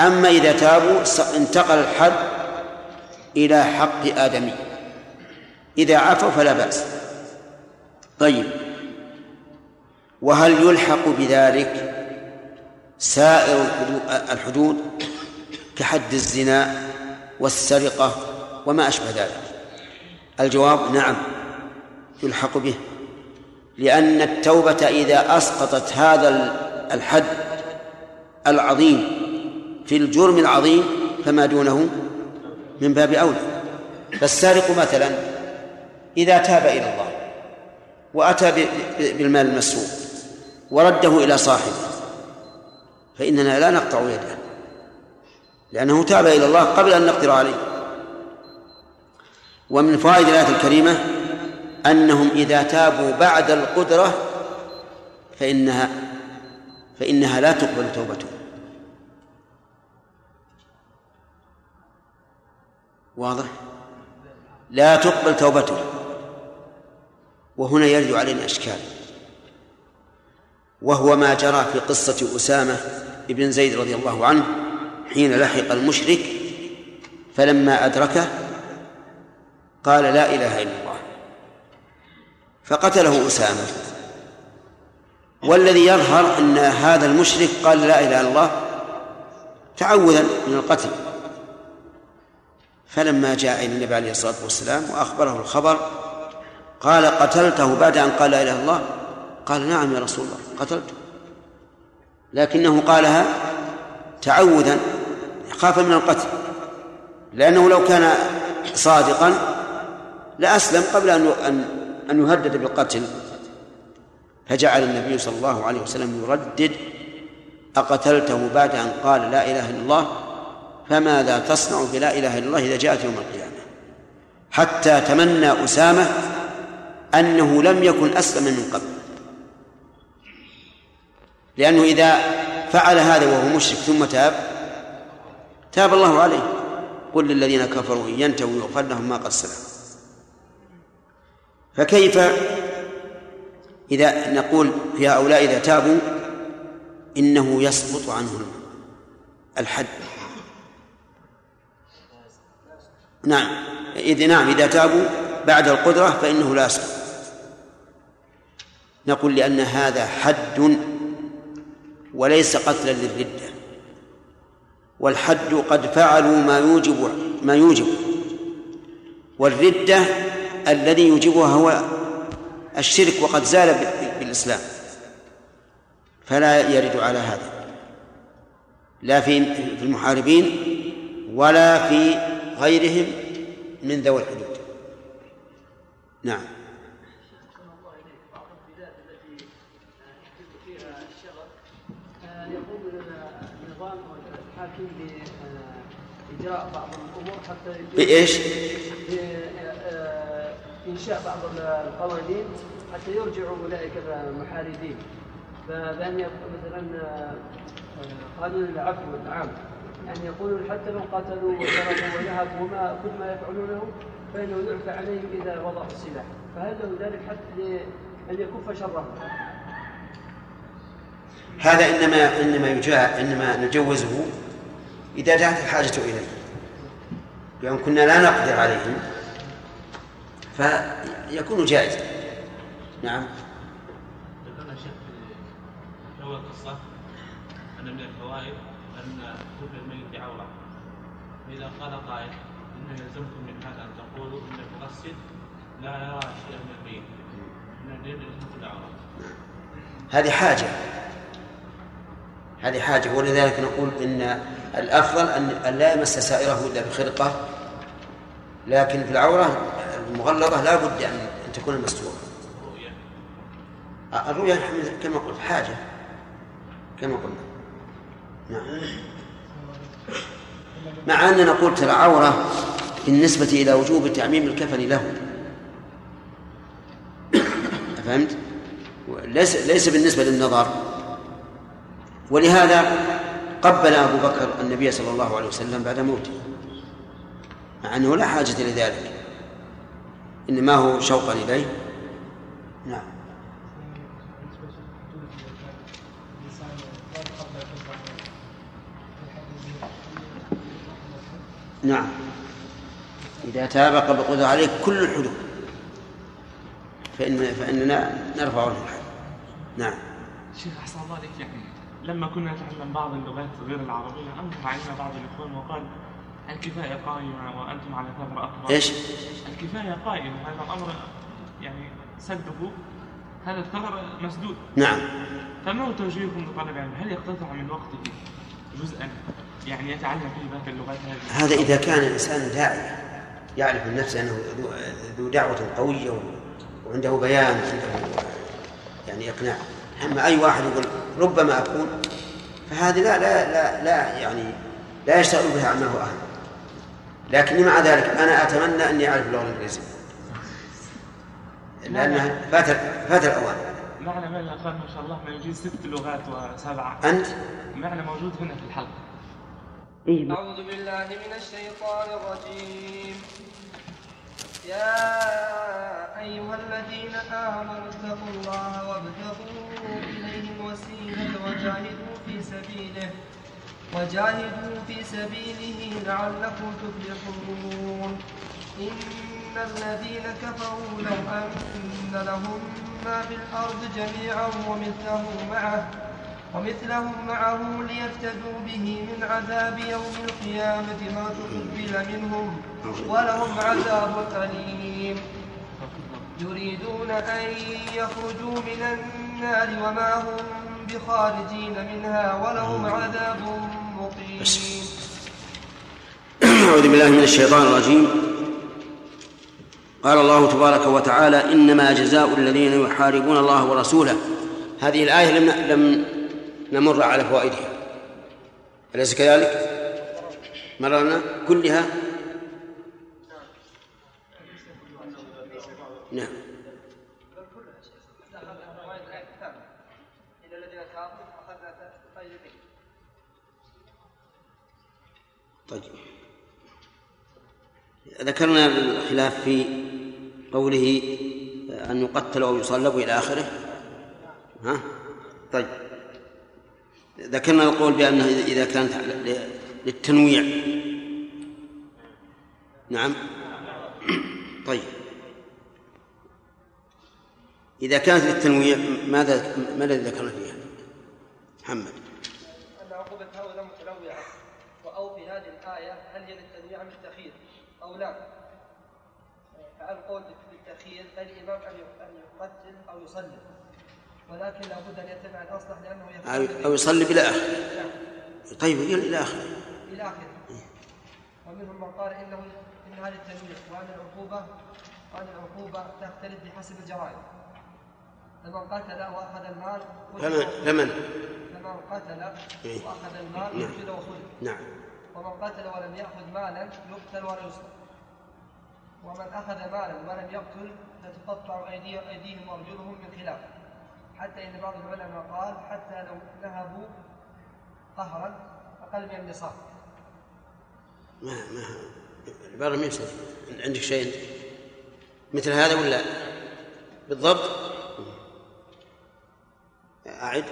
[SPEAKER 1] أما إذا تابوا انتقل الحد إلى حق آدمي إذا عفوا فلا بأس طيب وهل يلحق بذلك سائر الحدود كحد الزنا والسرقة وما أشبه ذلك الجواب نعم يلحق به لأن التوبة إذا أسقطت هذا الحد العظيم في الجرم العظيم فما دونه من باب أولى فالسارق مثلا إذا تاب إلى الله وأتى بالمال المسروق ورده إلى صاحبه فإننا لا نقطع يده لأنه تاب إلى الله قبل أن نقدر عليه ومن فوائد الآية الكريمة أنهم إذا تابوا بعد القدرة فإنها فإنها لا تقبل توبتهم واضح لا تقبل توبته وهنا يرد علينا أشكال وهو ما جرى في قصة أسامة بن زيد رضي الله عنه حين لحق المشرك فلما أدركه قال لا إله إلا الله فقتله أسامة والذي يظهر أن هذا المشرك قال لا إله إلا الله تعوذا من القتل فلما جاء إلى النبي عليه الصلاة والسلام وأخبره الخبر قال قتلته بعد أن قال لا إله إلا الله قال نعم يا رسول الله قتلته لكنه قالها تعودا خاف من القتل لأنه لو كان صادقا لأسلم قبل أن أن يهدد بالقتل فجعل النبي صلى الله عليه وسلم يردد أقتلته بعد أن قال لا إله إلا الله فماذا تصنع بلا إله إلا الله إذا جاءت يوم القيامة حتى تمنى أسامة أنه لم يكن أسلم من قبل لأنه إذا فعل هذا وهو مشرك ثم تاب تاب الله عليه قل للذين كفروا إن ينتهوا يغفر لهم ما قد سلف فكيف إذا نقول يا هؤلاء إذا تابوا إنه يسقط عنهم الحد نعم إذا نعم إذا تابوا بعد القدرة فإنه لا يسقط نقول لأن هذا حد وليس قتلا للردة والحد قد فعلوا ما يوجب ما يوجب والردة الذي يوجبها هو الشرك وقد زال بالإسلام فلا يرد على هذا لا في في المحاربين ولا في غيرهم من ذوي الحدود نعم بعض الأمور حتى بإيش؟
[SPEAKER 3] بإنشاء آه، بعض القوانين حتى يرجعوا أولئك المحاربين بأن يكون مثلا آه، قانون العفو العام يعني يقولون حتى لو قتلوا وضربوا ونهبوا وما كل ما يفعلونه فإنه يعفى عليهم إذا وضعوا السلاح فهل له ذلك حتى أن يكف شرهم؟
[SPEAKER 1] هذا انما انما يجاء انما نجوزه إذا جاءت الحاجة إليه لأن كنا لا نقدر عليهم فيكون جائزا نعم ذكرنا شيخ في أول قصة أن من الفوائد أن الميت فإذا قال قائل إن يلزمكم من هذا أن تقولوا إن المغسل لا يرى شيئا من الميت نعم. هذه حاجة هذه حاجة ولذلك نقول إن الأفضل أن لا يمس سائره إلا بخرقة لكن في العورة المغلظة لا بد أن تكون مستورة الرؤيا كما قلت حاجة كما قلنا نعم مع أننا قلت العورة بالنسبة إلى وجوب تعميم الكفن له فهمت؟ ليس ليس بالنسبة للنظر ولهذا قبل أبو بكر النبي صلى الله عليه وسلم بعد موته مع أنه لا حاجة لذلك إنما هو شوقا إليه نعم نعم إذا تاب قبل قدر عليه كل الحدود فإن فإننا نرفع له الحد نعم شيخ أحسن الله عليك يعني
[SPEAKER 3] لما كنا نتعلم بعض اللغات غير العربية أنكر علينا بعض الإخوان وقال الكفاية قائمة وأنتم على ثغرة أكبر
[SPEAKER 1] إيش؟
[SPEAKER 3] الكفاية قائمة هذا الأمر يعني سده هذا الثغر مسدود
[SPEAKER 1] نعم
[SPEAKER 3] فما هو توجيهكم لطلب العلم؟ هل يقتطع من وقته جزءا يعني يتعلم فيه باقي اللغات هذه؟ هذا
[SPEAKER 1] إذا كان الإنسان داعية يعرف من نفسه أنه ذو دعوة قوية وعنده بيان وعنده يعني إقناع أما أي واحد يقول ربما أكون فهذه لا لا لا لا يعني لا يشتغل بها عمله أهل لكني مع ذلك أنا أتمنى أني أعرف اللغة الإنجليزية لأنها فات فات الأوان
[SPEAKER 3] معنى من الأخوان ما شاء الله ما يجي ست لغات وسبعة أنت؟ معنى موجود هنا في الحلقة
[SPEAKER 4] إيه. أعوذ بالله من الشيطان الرجيم يا أيها الذين آمنوا اتقوا الله وابتغوا إليه الوسيلة وجاهدوا في سبيله وجاهدوا في سبيله لعلكم تفلحون إن الذين كفروا لو أن لهم ما في الأرض جميعا ومثله معه ومثلهم معه ليفتدوا به من عذاب يوم القيامة ما تقبل منهم ولهم عذاب أليم يريدون أن يخرجوا من النار وما هم بخارجين منها ولهم عذاب مقيم
[SPEAKER 1] أعوذ بالله من الشيطان الرجيم قال الله تبارك وتعالى إنما جزاء الذين يحاربون الله ورسوله هذه الآية لم لم نمر على فوائدها أليس كذلك؟ مررنا كلها نعم طيب ذكرنا الخلاف في قوله أن يقتل أو يصلب إلى آخره ها طيب ذكرنا القول بأنه إذا كانت للتنويع نعم طيب إذا كانت للتنويع ماذا ما الذي ذكرنا فيها؟
[SPEAKER 3] محمد أن عقوبة هؤلاء متنوعة وأو في هذه الآية هل هي للتنويع أم التخيير أو لا؟ فعل قول بالتخيير فالإمام أن يقتل أو يصلي ولكن لابد أن يتبع الأصلح لأنه
[SPEAKER 1] يقتل أو يصلي بلا
[SPEAKER 3] آخر
[SPEAKER 1] نعم.
[SPEAKER 3] طيب
[SPEAKER 1] إلى آخره إلى آخره
[SPEAKER 3] ومنهم من قال إنه إن هذا التنويع وأن العقوبة وأن العقوبة تختلف بحسب الجرائم فمن قتل واخذ المال
[SPEAKER 1] فمن
[SPEAKER 3] فمن قتل إيه. واخذ المال قتل نعم. وصلب
[SPEAKER 1] نعم
[SPEAKER 3] ومن قتل ولم ياخذ مالا يقتل ولا يسلم ومن اخذ مالا ولم يقتل تتقطع ايديهم وارجلهم من خلاف حتى ان بعض العلماء قال حتى لو ذهبوا قهرا اقل من النصاب
[SPEAKER 1] ما ما العباره ما عندك شيء مثل هذا ولا بالضبط؟ أعد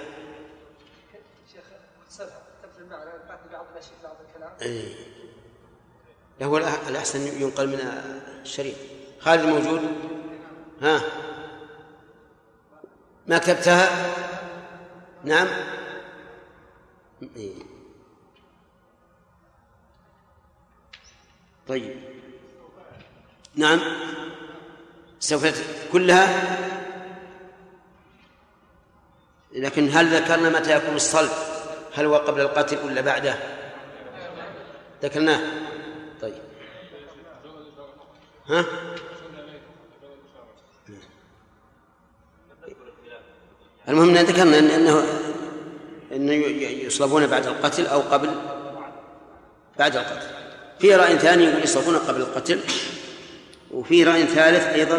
[SPEAKER 1] شيخ واختصرها تبذل معنى بعض الأشياء بعض الكلام إيه هو الأحسن ينقل من الشريط خالد موجود ها ما كتبتها نعم إيه. طيب نعم سوف كلها لكن هل ذكرنا متى يكون الصلب هل هو قبل القتل ولا بعده ذكرناه طيب ها المهم ان ذكرنا انه انه يصلبون بعد القتل او قبل بعد القتل في راي ثاني يقول يصلبون قبل القتل وفي راي ثالث ايضا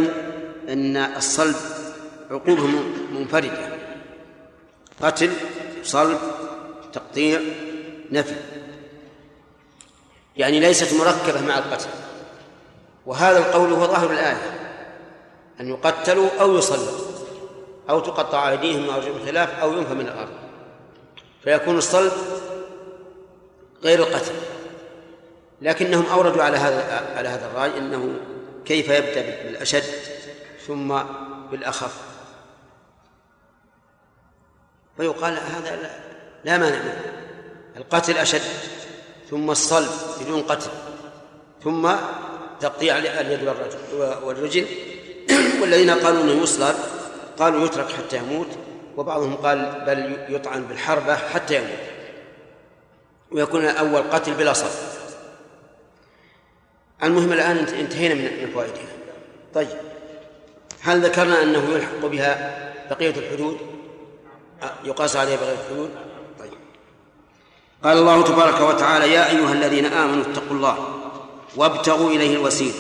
[SPEAKER 1] ان الصلب عقوبه منفرده قتل صلب تقطيع نفي يعني ليست مركبة مع القتل وهذا القول هو ظاهر الآية أن يقتلوا أو يصلوا أو تقطع أيديهم وأرجلهم خلاف أو ينفى من الأرض فيكون الصلب غير القتل لكنهم أوردوا على هذا على هذا الرأي أنه كيف يبدأ بالأشد ثم بالأخف ويقال هذا لا, لا مانع منه القتل أشد ثم الصلب بدون قتل ثم تقطيع اليد والرجل والذين قالوا انه يصلب قالوا يترك حتى يموت وبعضهم قال بل يطعن بالحربة حتى يموت ويكون الأول قتل بلا صلب المهم الآن انتهينا من فوائدها طيب هل ذكرنا أنه يلحق بها بقية الحدود يقاس عليه بغير الحدود طيب قال الله تبارك وتعالى يا أيها الذين آمنوا اتقوا الله وابتغوا إليه الوسيلة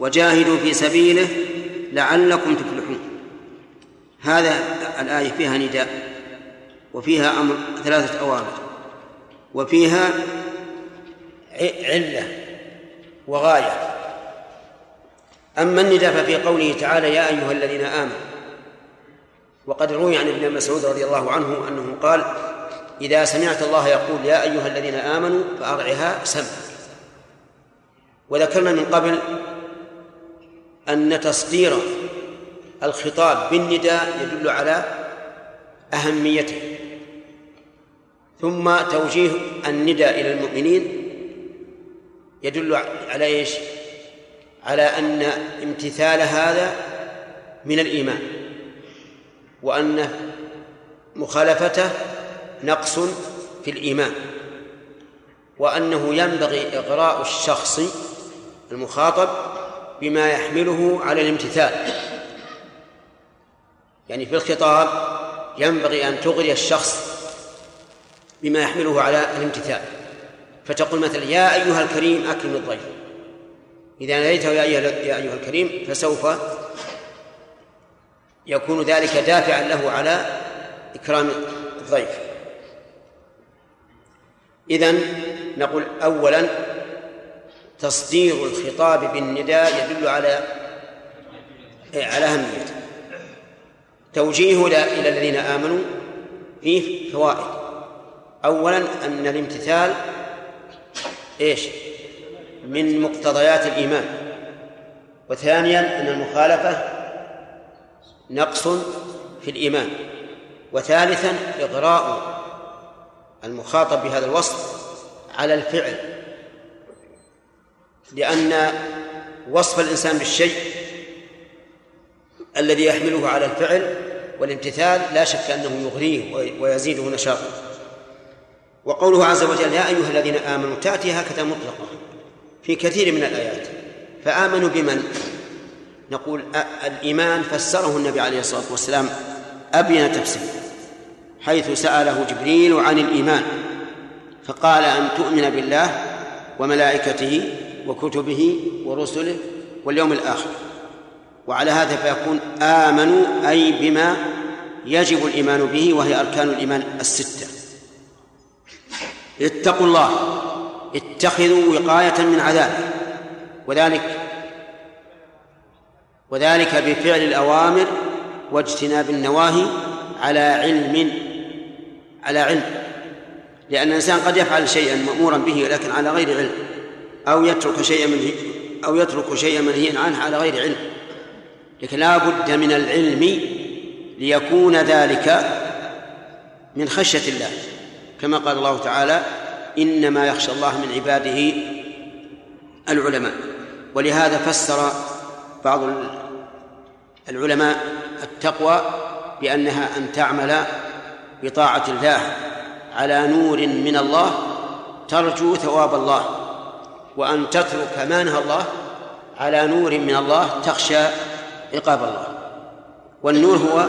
[SPEAKER 1] وجاهدوا في سبيله لعلكم تفلحون هذا الآية فيها نداء وفيها أمر ثلاثة أوامر وفيها علة وغاية أما النداء ففي قوله تعالى يا أيها الذين آمنوا وقد روي عن ابن مسعود رضي الله عنه أنه قال إذا سمعت الله يقول يا أيها الذين آمنوا فأرعها سمع وذكرنا من قبل أن تصدير الخطاب بالنداء يدل على أهميته ثم توجيه النداء إلى المؤمنين يدل على ايش؟ على أن امتثال هذا من الإيمان وأن مخالفته نقص في الإيمان وأنه ينبغي إغراء الشخص المخاطب بما يحمله على الامتثال يعني في الخطاب ينبغي أن تغري الشخص بما يحمله على الامتثال فتقول مثلا يا أيها الكريم أكرم الضيف إذا ناديته يا أيها, يا أيها الكريم فسوف يكون ذلك دافعا له على إكرام الضيف إذن نقول أولا تصدير الخطاب بالنداء يدل على إيه، على أهميته توجيهه إلى الذين آمنوا فيه فوائد أولا أن الامتثال إيش من مقتضيات الإيمان وثانيا أن المخالفة نقص في الإيمان وثالثا إغراء المخاطب بهذا الوصف على الفعل لأن وصف الإنسان بالشيء الذي يحمله على الفعل والامتثال لا شك أنه يغريه ويزيده نشاطا وقوله عز وجل يا أيها الذين آمنوا تأتي هكذا مطلقة في كثير من الآيات فآمنوا بمن؟ نقول الإيمان فسره النبي عليه الصلاة والسلام أبين تفسير حيث سأله جبريل عن الإيمان فقال أن تؤمن بالله وملائكته وكتبه ورسله واليوم الآخر وعلى هذا فيكون آمنوا أي بما يجب الإيمان به وهي أركان الإيمان الستة اتقوا الله اتخذوا وقاية من عذابه وذلك وذلك بفعل الأوامر واجتناب النواهي على علم على علم لأن الإنسان قد يفعل شيئا مأمورا به لكن على غير علم أو يترك شيئا منه أو يترك شيئا منهيا عنه على غير علم لكن لا بد من العلم ليكون ذلك من خشية الله كما قال الله تعالى إنما يخشى الله من عباده العلماء ولهذا فسر بعض العلماء التقوى بأنها أن تعمل بطاعة الله على نور من الله ترجو ثواب الله وأن تترك ما نهى الله على نور من الله تخشى عقاب الله والنور هو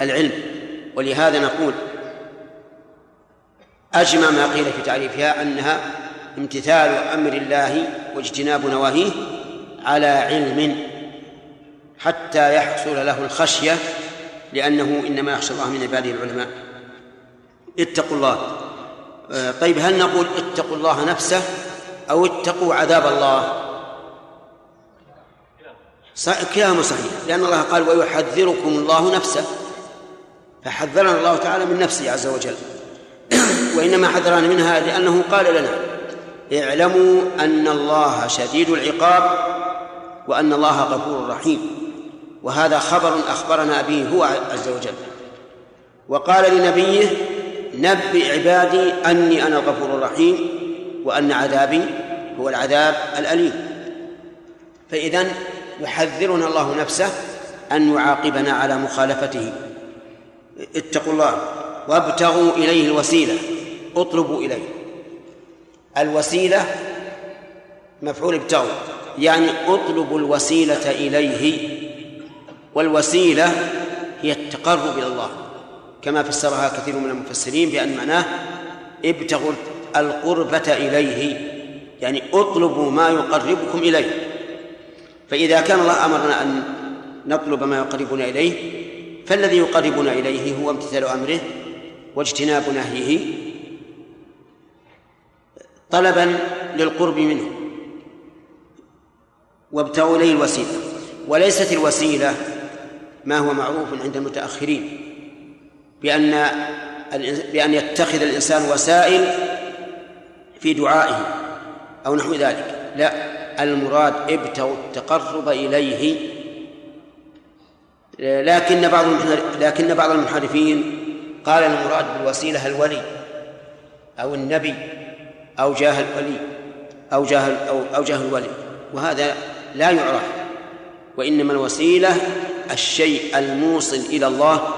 [SPEAKER 1] العلم ولهذا نقول أجمع ما قيل في تعريفها أنها امتثال أمر الله واجتناب نواهيه على علم حتى يحصل له الخشية لأنه إنما يخشى الله من عباده العلماء اتقوا الله آه، طيب هل نقول اتقوا الله نفسه أو اتقوا عذاب الله كلام صحيح لأن الله قال ويحذركم الله نفسه فحذرنا الله تعالى من نفسه عز وجل وإنما حذرنا منها لأنه قال لنا اعلموا أن الله شديد العقاب وأن الله غفور رحيم وهذا خبر أخبرنا به هو عز وجل وقال لنبيه نبئ عبادي أني أنا الغفور الرحيم وأن عذابي هو العذاب الأليم فإذا يحذرنا الله نفسه أن يعاقبنا على مخالفته اتقوا الله وابتغوا إليه الوسيلة اطلبوا إليه الوسيلة مفعول ابتغوا يعني اطلبوا الوسيلة إليه والوسيلة هي التقرب إلى الله كما فسرها كثير من المفسرين بأن معناه ابتغوا القربة إليه يعني اطلبوا ما يقربكم إليه فإذا كان الله أمرنا أن نطلب ما يقربنا إليه فالذي يقربنا إليه هو امتثال أمره واجتناب نهيه طلبا للقرب منه وابتغوا إليه الوسيلة وليست الوسيلة ما هو معروف عند المتأخرين بأن بأن يتخذ الإنسان وسائل في دعائه أو نحو ذلك لا المراد ابتغوا التقرب إليه لكن بعض لكن بعض المنحرفين قال المراد بالوسيلة الولي أو النبي أو جاه الولي أو جاه أو أو جاه الولي وهذا لا يعرف وإنما الوسيلة الشيء الموصل إلى الله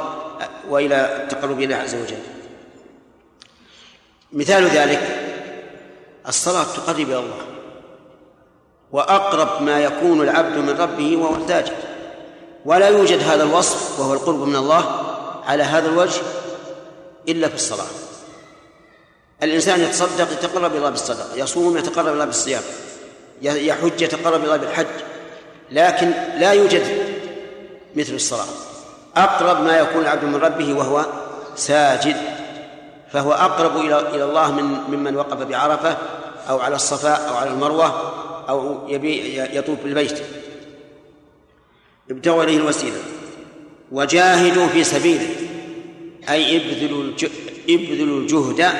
[SPEAKER 1] وإلى التقرب إلى عز وجل مثال ذلك الصلاة تقرب إلى الله وأقرب ما يكون العبد من ربه وهو التاجر ولا يوجد هذا الوصف وهو القرب من الله على هذا الوجه إلا في الصلاة الإنسان يتصدق يتقرب إلى الله بالصدقة يصوم يتقرب إلى الله بالصيام يحج يتقرب إلى الله بالحج لكن لا يوجد مثل الصلاة أقرب ما يكون العبد من ربه وهو ساجد فهو أقرب إلى إلى الله من ممن وقف بعرفة أو على الصفاء أو على المروة أو يبي يطوف بالبيت ابتغوا إليه الوسيلة وجاهدوا في سبيله أي ابذلوا ابذلوا الجهد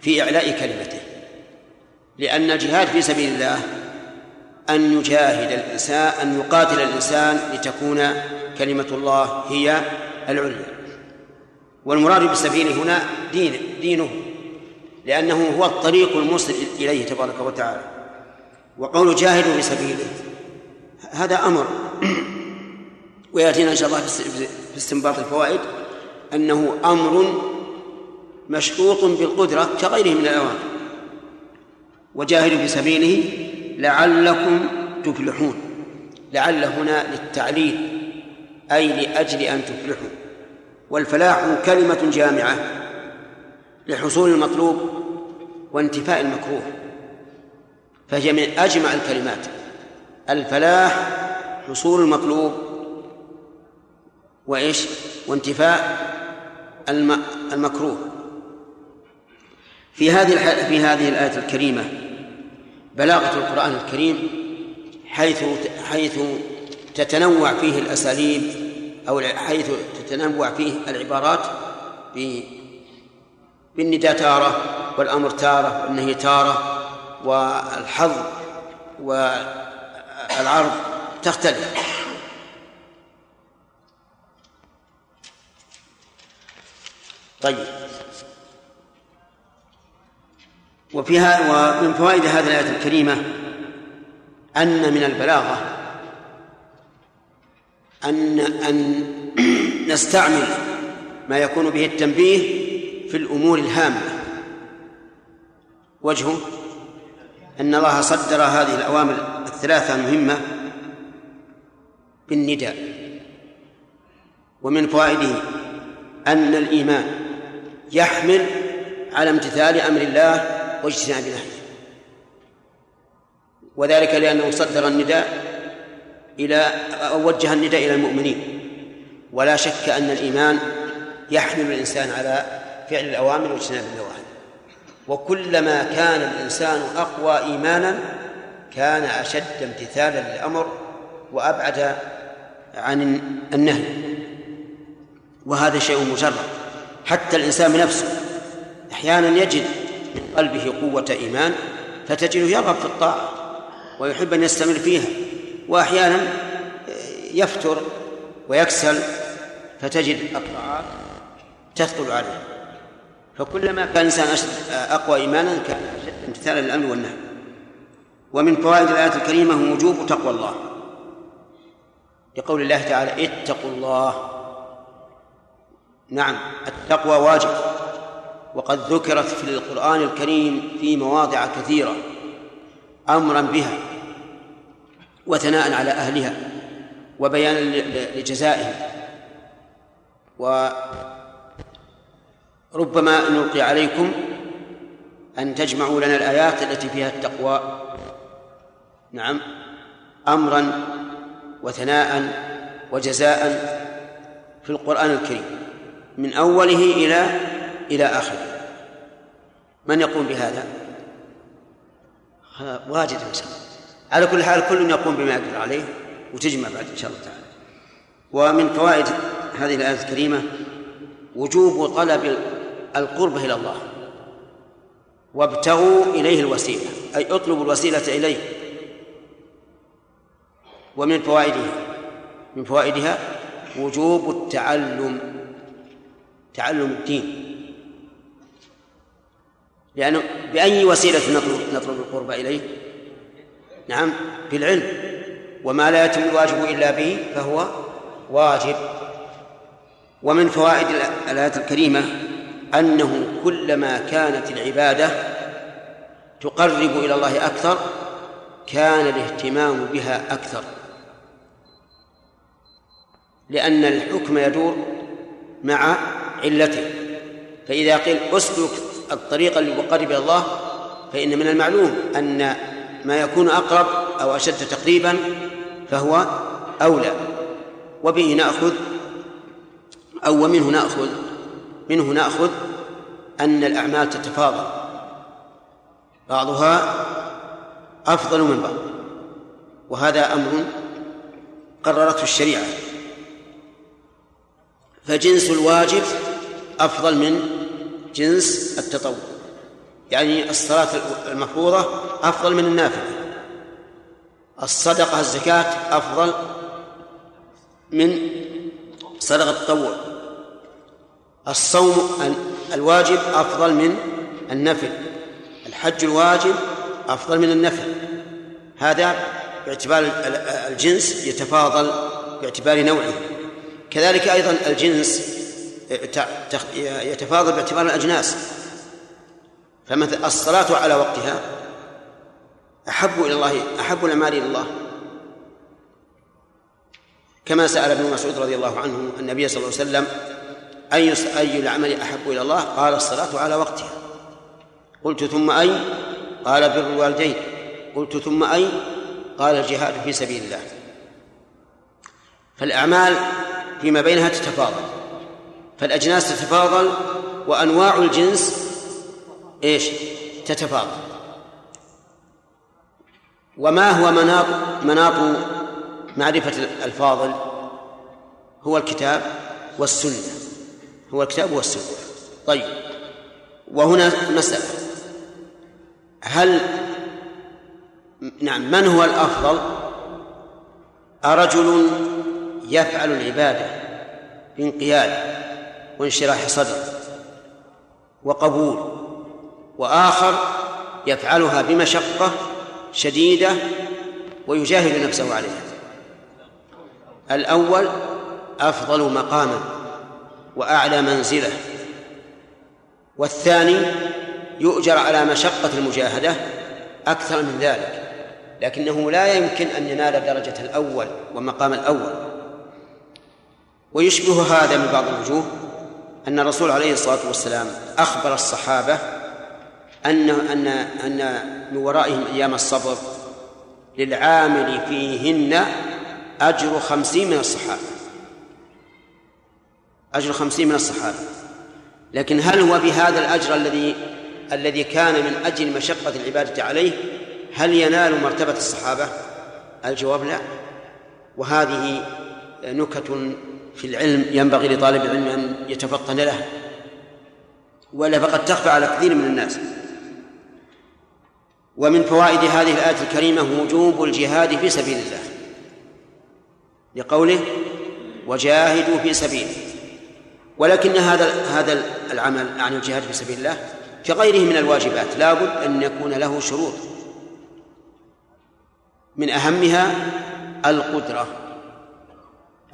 [SPEAKER 1] في إعلاء كلمته لأن الجهاد في سبيل الله أن يجاهد الإنسان أن يقاتل الإنسان لتكون كلمة الله هي العليا والمراد بالسبيل هنا دين دينه لأنه هو الطريق الموصل إليه تبارك وتعالى وقول جاهدوا بسبيله هذا أمر ويأتينا إن شاء الله في استنباط الفوائد أنه أمر مشروط بالقدرة كغيره من الأوامر وجاهدوا في سبيله لعلكم تفلحون لعل هنا للتعليل أي لأجل أن تفلحوا والفلاح كلمة جامعة لحصول المطلوب وانتفاء المكروه فهي من أجمع الكلمات الفلاح حصول المطلوب وإيش وانتفاء المكروه في هذه في هذه الآية الكريمة بلاغة القرآن الكريم حيث حيث تتنوع فيه الأساليب أو حيث تتنوع فيه العبارات بالنداء تارة والأمر تارة والنهي تارة والحظ والعرض تختلف طيب وفيها ومن فوائد هذه الآية الكريمة أن من البلاغة أن أن نستعمل ما يكون به التنبيه في الأمور الهامة وجهه أن الله صدر هذه الأوامر الثلاثة المهمة بالنداء ومن فوائده أن الإيمان يحمل على امتثال أمر الله واجتناب نهيه وذلك لأنه صدر النداء إلى أو وجه النداء إلى المؤمنين ولا شك أن الإيمان يحمل الإنسان على فعل الأوامر واجتناب النواهي وكلما كان الإنسان أقوى إيمانا كان أشد امتثالا للأمر وأبعد عن النهي وهذا شيء مجرد حتى الإنسان بنفسه أحيانا يجد في قلبه قوة إيمان فتجده يرغب في الطاعة ويحب أن يستمر فيها وأحيانا آه، يفتر ويكسل فتجد الطاعات تثقل عليه فكلما كان الإنسان آه، أقوى إيمانا كان امتثالا للأمر والنهي ومن فوائد الآية الكريمة وجوب تقوى الله لقول الله تعالى اتقوا الله نعم التقوى واجب وقد ذكرت في القرآن الكريم في مواضع كثيرة أمرا بها وثناء على أهلها وبيانا لجزائهم وربما نلقي عليكم أن تجمعوا لنا الآيات التي فيها التقوى نعم أمرا وثناء وجزاء في القرآن الكريم من أوله إلى إلى آخره من يقوم بهذا؟ واجد إن شاء الله على كل حال كل يقوم بما يقدر عليه وتجمع بعد إن شاء الله تعالى ومن فوائد هذه الآية الكريمة وجوب طلب القرب إلى الله وابتغوا إليه الوسيلة أي اطلبوا الوسيلة إليه ومن فوائدها من فوائدها وجوب التعلم تعلم الدين لأنه بأي وسيلة نطلب, نطلب القرب إليه نعم بالعلم وما لا يتم الواجب إلا به فهو واجب ومن فوائد الآية الكريمة أنه كلما كانت العبادة تقرب إلى الله أكثر كان الاهتمام بها أكثر لأن الحكم يدور مع علته فإذا قيل أسلك الطريق اللي إلى الله فإن من المعلوم أن ما يكون أقرب أو أشد تقريبا فهو أولى وبه نأخذ أو ومنه نأخذ منه نأخذ أن الأعمال تتفاضل بعضها أفضل من بعض وهذا أمر قررته الشريعة فجنس الواجب أفضل من جنس التطوع يعني الصلاة المفروضة أفضل من النافلة الصدقة الزكاة أفضل من صدقة التطوع الصوم الواجب أفضل من النفل الحج الواجب أفضل من النفل هذا باعتبار الجنس يتفاضل باعتبار نوعه كذلك أيضا الجنس يتفاضل باعتبار الأجناس فمثل الصلاة على وقتها أحب إلى الله أحب الأعمال إلى الله كما سأل ابن مسعود رضي الله عنه النبي صلى الله عليه وسلم أي أي العمل أحب إلى الله؟ قال الصلاة على وقتها قلت ثم أي؟ قال بر الوالدين قلت ثم أي؟ قال الجهاد في سبيل الله فالأعمال فيما بينها تتفاضل فالأجناس تتفاضل وأنواع الجنس إيش تتفاضل وما هو مناط مناط معرفة الفاضل هو الكتاب والسنة هو الكتاب والسنة طيب وهنا مسألة هل نعم من هو الأفضل أرجل يفعل العبادة بانقياد وانشراح صدر وقبول وآخر يفعلها بمشقة شديدة ويجاهد نفسه عليها الأول أفضل مقاما وأعلى منزلة والثاني يؤجر على مشقة المجاهدة أكثر من ذلك لكنه لا يمكن أن ينال درجة الأول ومقام الأول ويشبه هذا من بعض الوجوه أن الرسول عليه الصلاة والسلام أخبر الصحابة أن أن أن من ورائهم أيام الصبر للعامل فيهن أجر خمسين من الصحابة أجر خمسين من الصحابة لكن هل هو بهذا الأجر الذي الذي كان من أجل مشقة العبادة عليه هل ينال مرتبة الصحابة؟ الجواب لا وهذه نكت في العلم ينبغي لطالب العلم أن يتفطن لها ولا فقد تخفى على كثير من الناس ومن فوائد هذه الآية الكريمة وجوب الجهاد في سبيل الله لقوله وجاهدوا في سبيله ولكن هذا هذا العمل عن الجهاد في سبيل الله كغيره من الواجبات لابد أن يكون له شروط من أهمها القدرة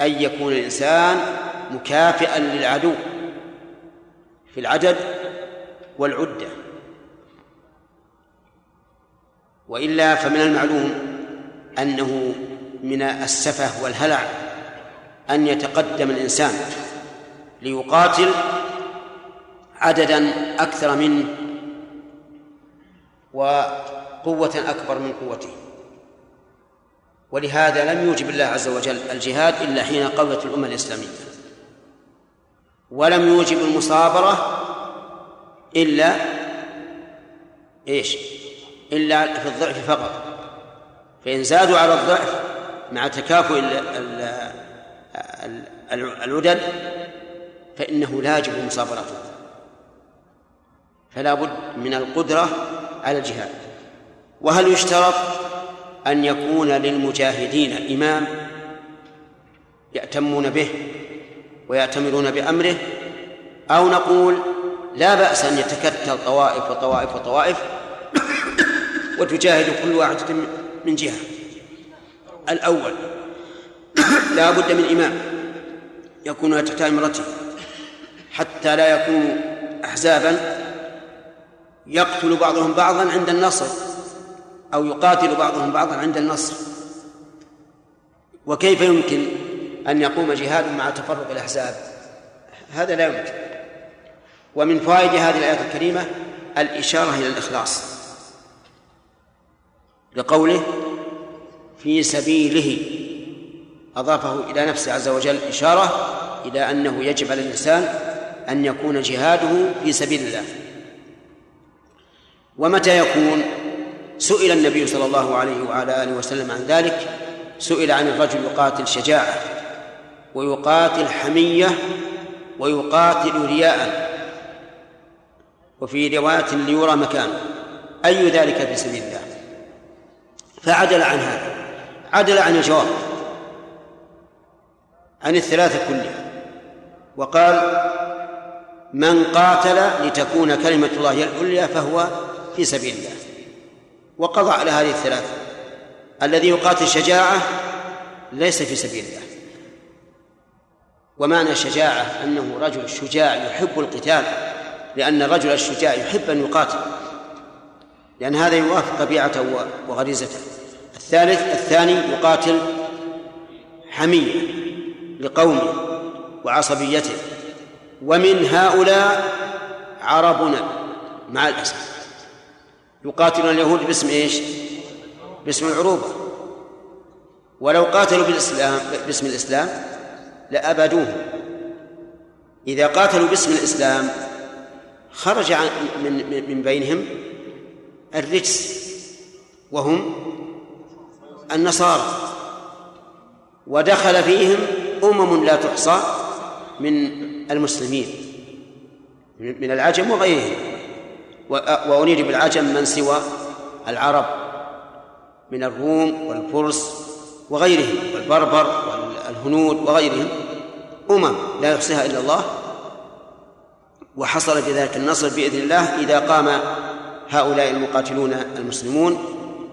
[SPEAKER 1] أن يكون الإنسان مكافئا للعدو في العدد والعدة وإلا فمن المعلوم أنه من السفه والهلع أن يتقدم الإنسان ليقاتل عددا أكثر منه وقوة أكبر من قوته ولهذا لم يوجب الله عز وجل الجهاد إلا حين قولت الأمة الإسلامية ولم يوجب المصابرة إلا إيش إلا في الضعف فقط فإن زادوا على الضعف مع تكافؤ العدد فإنه لا يجب مصابرته فلا بد من القدرة على الجهاد وهل يشترط أن يكون للمجاهدين إمام يأتمون به ويأتمرون بأمره أو نقول لا بأس أن يتكتل طوائف وطوائف وطوائف وتجاهد كل واحدة من جهة الأول لا بد من إمام يكون تحت إمرته حتى لا يكون أحزابا يقتل بعضهم بعضا عند النصر أو يقاتل بعضهم بعضا عند النصر وكيف يمكن أن يقوم جهاد مع تفرق الأحزاب هذا لا يمكن ومن فوائد هذه الآية الكريمة الإشارة إلى الإخلاص لقوله في سبيله أضافه إلى نفسه عز وجل إشارة إلى أنه يجب على الإنسان أن يكون جهاده في سبيل الله ومتى يكون سئل النبي صلى الله عليه وعلى آله وسلم عن ذلك سئل عن الرجل يقاتل شجاعة ويقاتل حمية ويقاتل رياء وفي رواية ليرى مكانه أي ذلك في سبيل الله فعدل عن هذا عدل عن الجواب عن الثلاثة كلها وقال من قاتل لتكون كلمة الله هي العليا فهو في سبيل الله وقضى على هذه الثلاث الذي يقاتل شجاعة ليس في سبيل الله ومعنى الشجاعة أنه رجل شجاع يحب القتال لأن الرجل الشجاع يحب أن يقاتل لأن هذا يوافق طبيعته وغريزته الثالث الثاني يقاتل حمية لقومه وعصبيته ومن هؤلاء عربنا مع الأسف يقاتلون اليهود باسم ايش؟ باسم العروبة ولو قاتلوا بالإسلام باسم الإسلام لابادوهم إذا قاتلوا باسم الإسلام خرج من من بينهم الرجس وهم النصارى ودخل فيهم أمم لا تحصى من المسلمين من العجم وغيرهم وأريد بالعجم من سوى العرب من الروم والفرس وغيرهم والبربر والهنود وغيرهم أمم لا يحصيها إلا الله وحصل بذلك النصر بإذن الله إذا قام هؤلاء المقاتلون المسلمون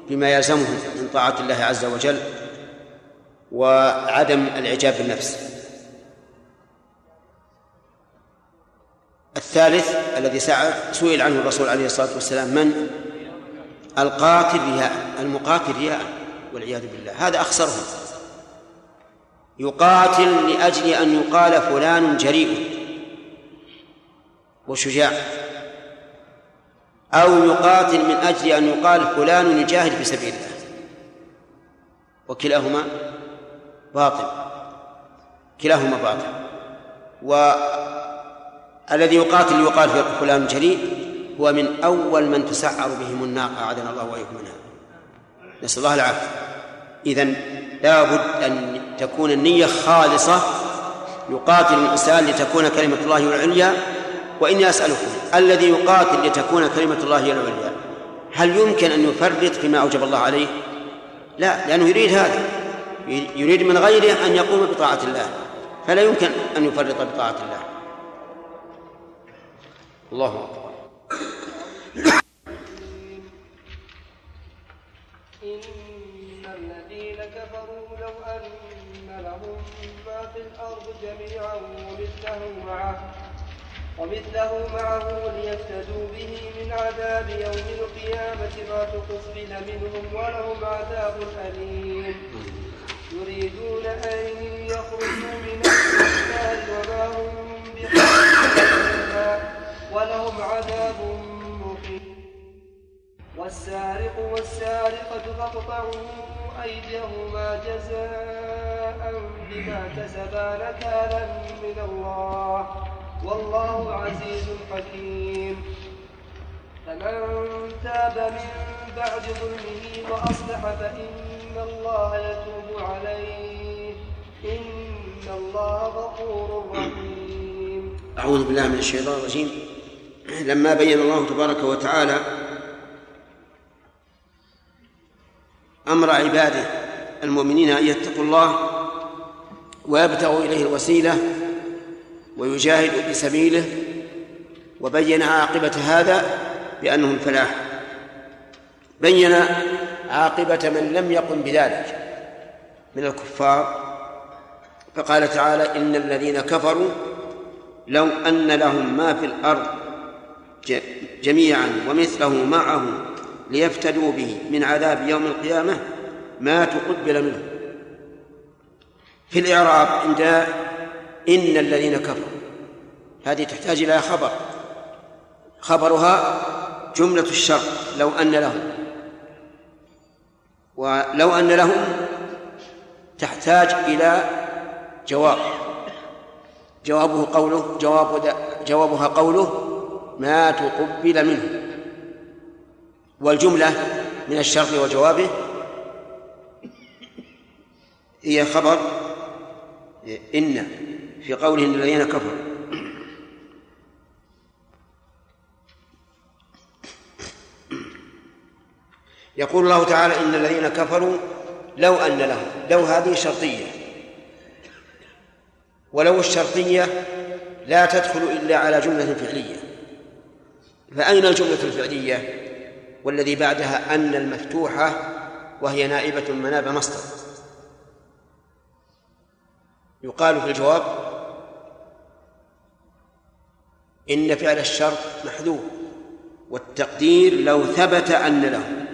[SPEAKER 1] بما يلزمهم من طاعة الله عز وجل وعدم الإعجاب بالنفس الثالث الذي سئل عنه الرسول عليه الصلاة والسلام من القاتل رياء المقاتل رياء والعياذ بالله هذا أخسرهم يقاتل لأجل أن يقال فلان جريء وشجاع أو يقاتل من أجل أن يقال فلان يجاهد في سبيل الله وكلاهما باطل كلاهما باطل و الذي يقاتل يقال في فلان جريء هو من أول من تسعر بهم الناقة أعاذنا الله وإياكم منها نسأل الله العافية إذا لابد أن تكون النية خالصة يقاتل الإنسان لتكون كلمة الله العليا وإني أسألكم الذي يقاتل لتكون كلمة الله العليا هل يمكن أن يفرط فيما أوجب الله عليه؟ لا لأنه يريد هذا يريد من غيره أن يقوم بطاعة الله فلا يمكن أن يفرط بطاعة الله الله أكبر إن الذين كفروا لو أن لهم ما في الأرض جميعا ومثله معه ومثله معه ليفتدوا به من عذاب يوم القيامة ما تقبل منهم ولهم عذاب أليم يريدون أن يخرجوا من النار وما هم عذاب مقيم والسارق والسارقة فاقطعوا أيديهما جزاء بما كسبا نكالا من الله والله عزيز حكيم فمن تاب من بعد ظلمه وأصلح فإن الله يتوب عليه إن الله غفور رحيم أعوذ بالله من الشيطان الرجيم لما بين الله تبارك وتعالى أمر عباده المؤمنين أن يتقوا الله ويبتغوا إليه الوسيلة ويجاهدوا في سبيله وبين عاقبة هذا بأنه الفلاح بين عاقبة من لم يقم بذلك من الكفار فقال تعالى إن الذين كفروا لو أن لهم ما في الأرض جميعا ومثله معه ليفتدوا به من عذاب يوم القيامة ما تقبل منه في الإعراب عند إن الذين كفروا هذه تحتاج إلى خبر خبرها جملة الشر لو أن لهم ولو أن لهم تحتاج إلى جواب جوابه قوله جواب جوابها قوله ما تقبل منه والجملة من الشرط وجوابه هي خبر إن في قوله إن الذين كفروا يقول الله تعالى إن الذين كفروا لو أن لهم لو هذه شرطية ولو الشرطية لا تدخل إلا على جملة فعلية فأين الجملة الفعلية والذي بعدها أن المفتوحة وهي نائبة مناب مصدر يقال في الجواب إن فعل الشرط محذوف والتقدير لو ثبت أن لهم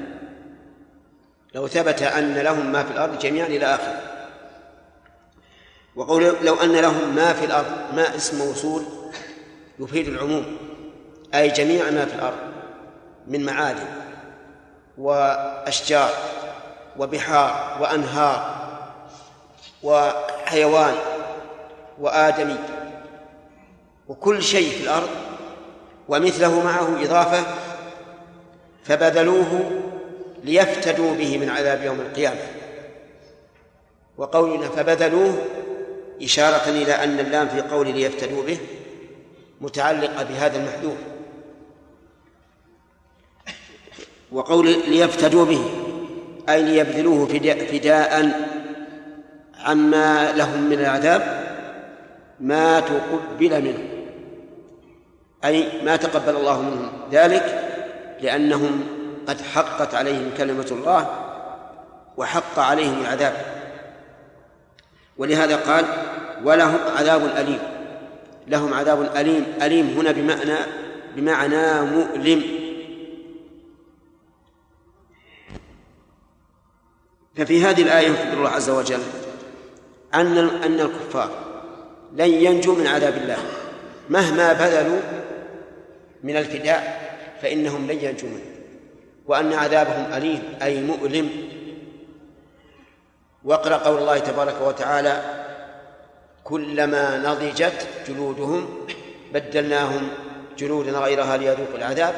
[SPEAKER 1] لو ثبت أن لهم ما في الأرض جميعا إلى آخره وقول لو أن لهم ما في الأرض ما اسم موصول يفيد العموم أي جميع ما في الأرض من معادن وأشجار وبحار وأنهار وحيوان وآدمي وكل شيء في الأرض ومثله معه إضافة فبذلوه ليفتدوا به من عذاب يوم القيامة وقولنا فبذلوه إشارة إلى أن اللام في قول ليفتدوا به متعلقة بهذا المحذوف وقول ليفتدوا به أي ليبذلوه فداء عما لهم من العذاب ما تقبل منه أي ما تقبل الله منهم ذلك لأنهم قد حقت عليهم كلمة الله وحق عليهم العذاب ولهذا قال ولهم عذاب أليم لهم عذاب أليم أليم هنا بمعنى بمعنى مؤلم ففي هذه الآية يخبر الله عز وجل أن أن الكفار لن ينجوا من عذاب الله مهما بذلوا من الفداء فإنهم لن ينجوا منه وأن عذابهم أليم أي مؤلم واقرأ قول الله تبارك وتعالى كلما نضجت جلودهم بدلناهم جلودا غيرها ليذوقوا العذاب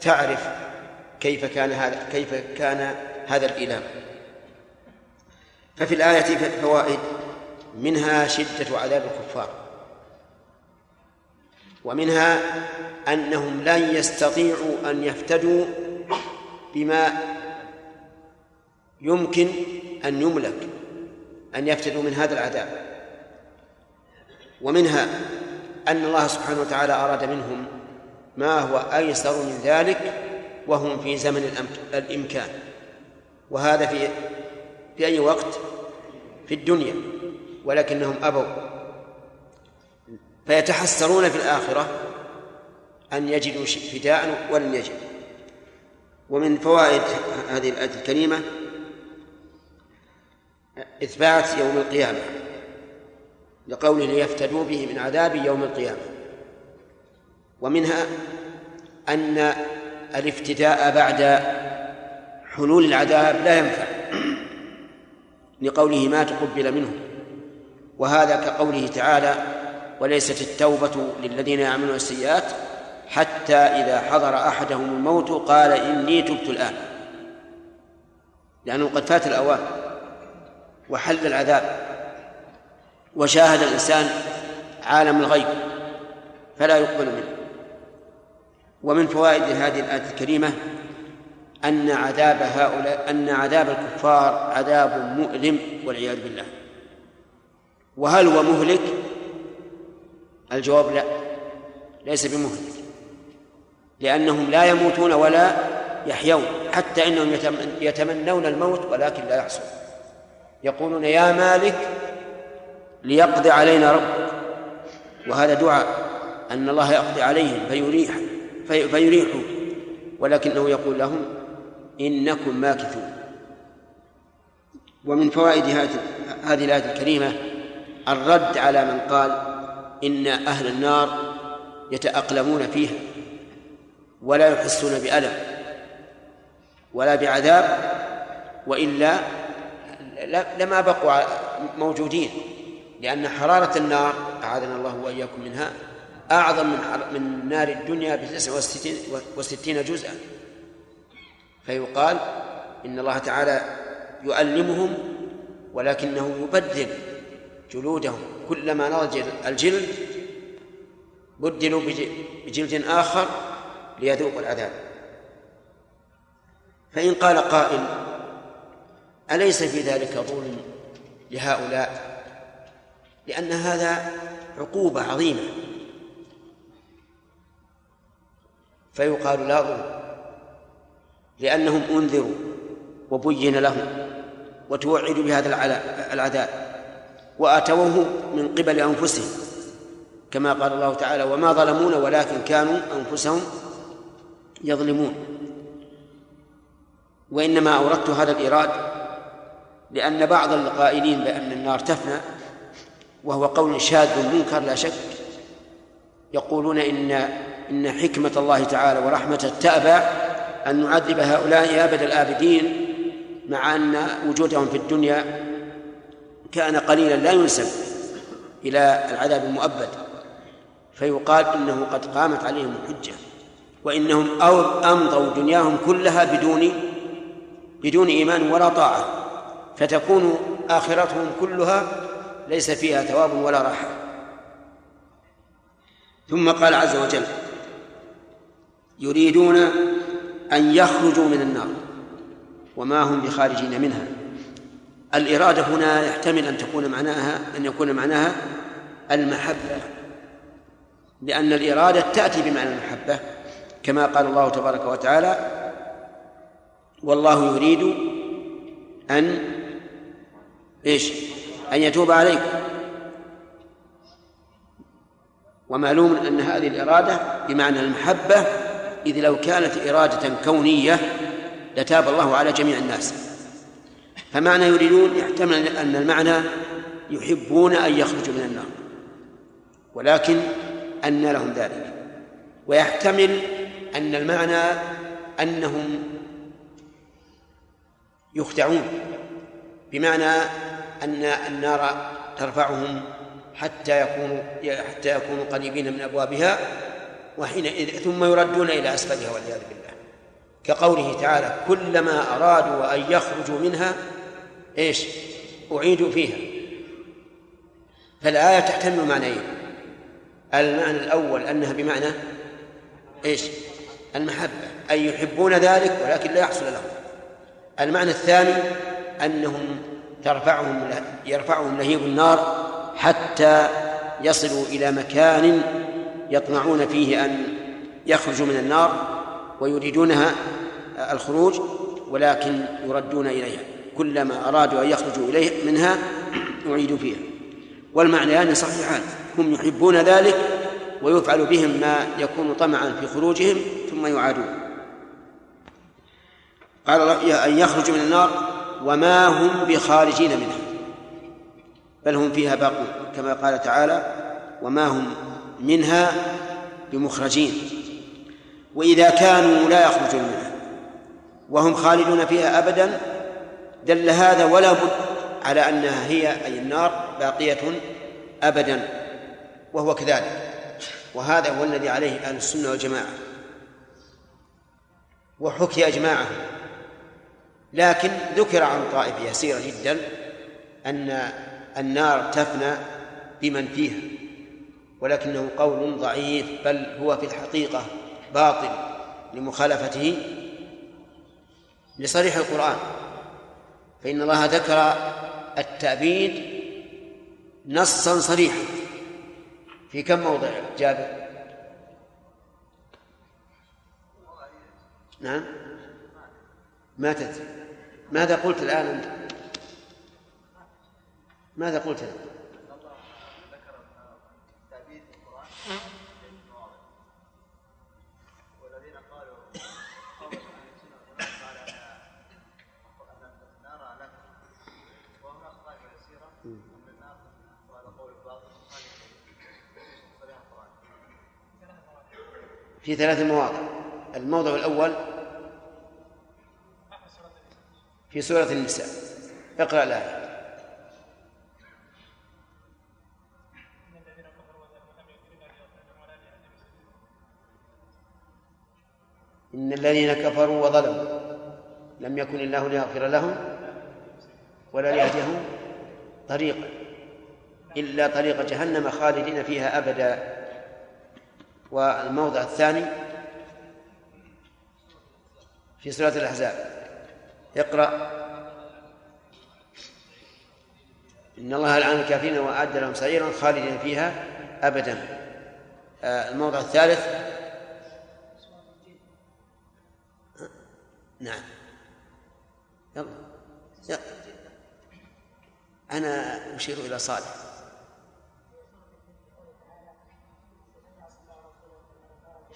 [SPEAKER 1] تعرف كيف كان هذا كيف كان هذا الإله ففي الآية فوائد منها شدة عذاب الكفار ومنها أنهم لن يستطيعوا أن يفتدوا بما يمكن أن يملك أن يفتدوا من هذا العذاب ومنها أن الله سبحانه وتعالى أراد منهم ما هو أيسر من ذلك وهم في زمن الإمكان وهذا في في أي وقت في الدنيا ولكنهم أبوا فيتحسرون في الآخرة أن يجدوا فداء ولم يجدوا ومن فوائد هذه الآية الكريمة إثبات يوم القيامة لقوله ليفتدوا به من عذاب يوم القيامة ومنها أن الافتداء بعد حلول العذاب لا ينفع لقوله ما تقبل منه وهذا كقوله تعالى وليست التوبة للذين يعملون السيئات حتى إذا حضر أحدهم الموت قال إني تبت الآن لأنه قد فات الأوان وحل العذاب وشاهد الإنسان عالم الغيب فلا يقبل منه ومن فوائد هذه الآية الكريمة أن عذاب هؤلاء أن عذاب الكفار عذاب مؤلم والعياذ بالله وهل هو مهلك؟ الجواب لا ليس بمهلك لأنهم لا يموتون ولا يحيون حتى إنهم يتمنون الموت ولكن لا يحصل يقولون يا مالك ليقضي علينا ربك وهذا دعاء أن الله يقضي عليهم فيريح فيريحوا ولكنه يقول لهم إنكم ماكثون ومن فوائد هذه الآية الكريمة الرد على من قال إن أهل النار يتأقلمون فيها ولا يحسون بألم ولا بعذاب وإلا لما بقوا موجودين لأن حرارة النار أعاذنا الله وإياكم منها أعظم من من نار الدنيا بتسع وستين جزءا فيقال إن الله تعالى يؤلمهم ولكنه يبدل جلودهم كلما نضج الجلد بدلوا بجلد آخر ليذوقوا العذاب فإن قال قائل أليس في ذلك ظلم لهؤلاء لأن هذا عقوبة عظيمة فيقال لا ظلم لأنهم أنذروا وبين لهم وتوعدوا بهذا العذاب وأتوه من قبل أنفسهم كما قال الله تعالى وما ظلمونا ولكن كانوا أنفسهم يظلمون وإنما أوردت هذا الإيراد لأن بعض القائلين بأن النار تفنى وهو قول شاذ منكر لا شك يقولون إن إن حكمة الله تعالى ورحمته تأبى أن نعذب هؤلاء أبد الآبدين مع أن وجودهم في الدنيا كان قليلا لا ينسب إلى العذاب المؤبد فيقال إنه قد قامت عليهم الحجة وإنهم أو أمضوا دنياهم كلها بدون بدون إيمان ولا طاعة فتكون آخرتهم كلها ليس فيها ثواب ولا راحة ثم قال عز وجل يريدون أن يخرجوا من النار وما هم بخارجين منها الإرادة هنا يحتمل أن تكون معناها أن يكون معناها المحبة لأن الإرادة تأتي بمعنى المحبة كما قال الله تبارك وتعالى والله يريد أن إيش أن يتوب عليكم ومعلوم أن هذه الإرادة بمعنى المحبة إذ لو كانت إرادة كونية لتاب الله على جميع الناس فمعنى يريدون يحتمل أن المعنى يحبون أن يخرجوا من النار ولكن أن لهم ذلك ويحتمل أن المعنى أنهم يخدعون بمعنى أن النار ترفعهم حتى يكونوا حتى يكونوا قريبين من أبوابها وحينئذ ثم يردون إلى أسفلها والعياذ بالله كقوله تعالى كلما أرادوا أن يخرجوا منها إيش أعيدوا فيها فالآية تحتمل معنيين المعنى الأول أنها بمعنى إيش المحبة أي يحبون ذلك ولكن لا يحصل لهم المعنى الثاني أنهم ترفعهم يرفعهم لهيب النار حتى يصلوا إلى مكان يطمعون فيه أن يخرجوا من النار ويريدونها آه، الخروج ولكن يردون إليها كلما أرادوا أن يخرجوا إليه منها أعيدوا فيها والمعنيان صحيحان هم يحبون ذلك ويفعل بهم ما يكون طمعا في خروجهم ثم يعادون قال أن يخرجوا من النار وما هم بخارجين منها بل هم فيها باقون كما قال تعالى وما هم منها بمخرجين وإذا كانوا لا يخرجون منها وهم خالدون فيها أبدا دل هذا ولا بد على أنها هي أي النار باقية أبدا وهو كذلك وهذا هو الذي عليه أهل السنة والجماعة وحكي إجماعه لكن ذكر عن طائفة يسيرة جدا أن النار تفنى بمن فيها ولكنه قول ضعيف بل هو في الحقيقة باطل لمخالفته لصريح القرآن فإن الله ذكر التأبيد نصا صريحا في كم موضع جابر نعم ماتت ماذا قلت الآن أنت ماذا قلت الآن في ثلاث مواضع الموضع الأول في سورة النساء اقرأ الآية إن الذين كفروا وظلموا لم يكن الله ليغفر لهم ولا ليهديهم طريقا إلا طريق جهنم خالدين فيها أبدا والموضع الثاني في سورة الأحزاب اقرأ إن الله لعن الكافرين وأعد لهم سعيرا خالدا فيها أبدا آه، الموضع الثالث نعم يلا يلا أنا أشير إلى صالح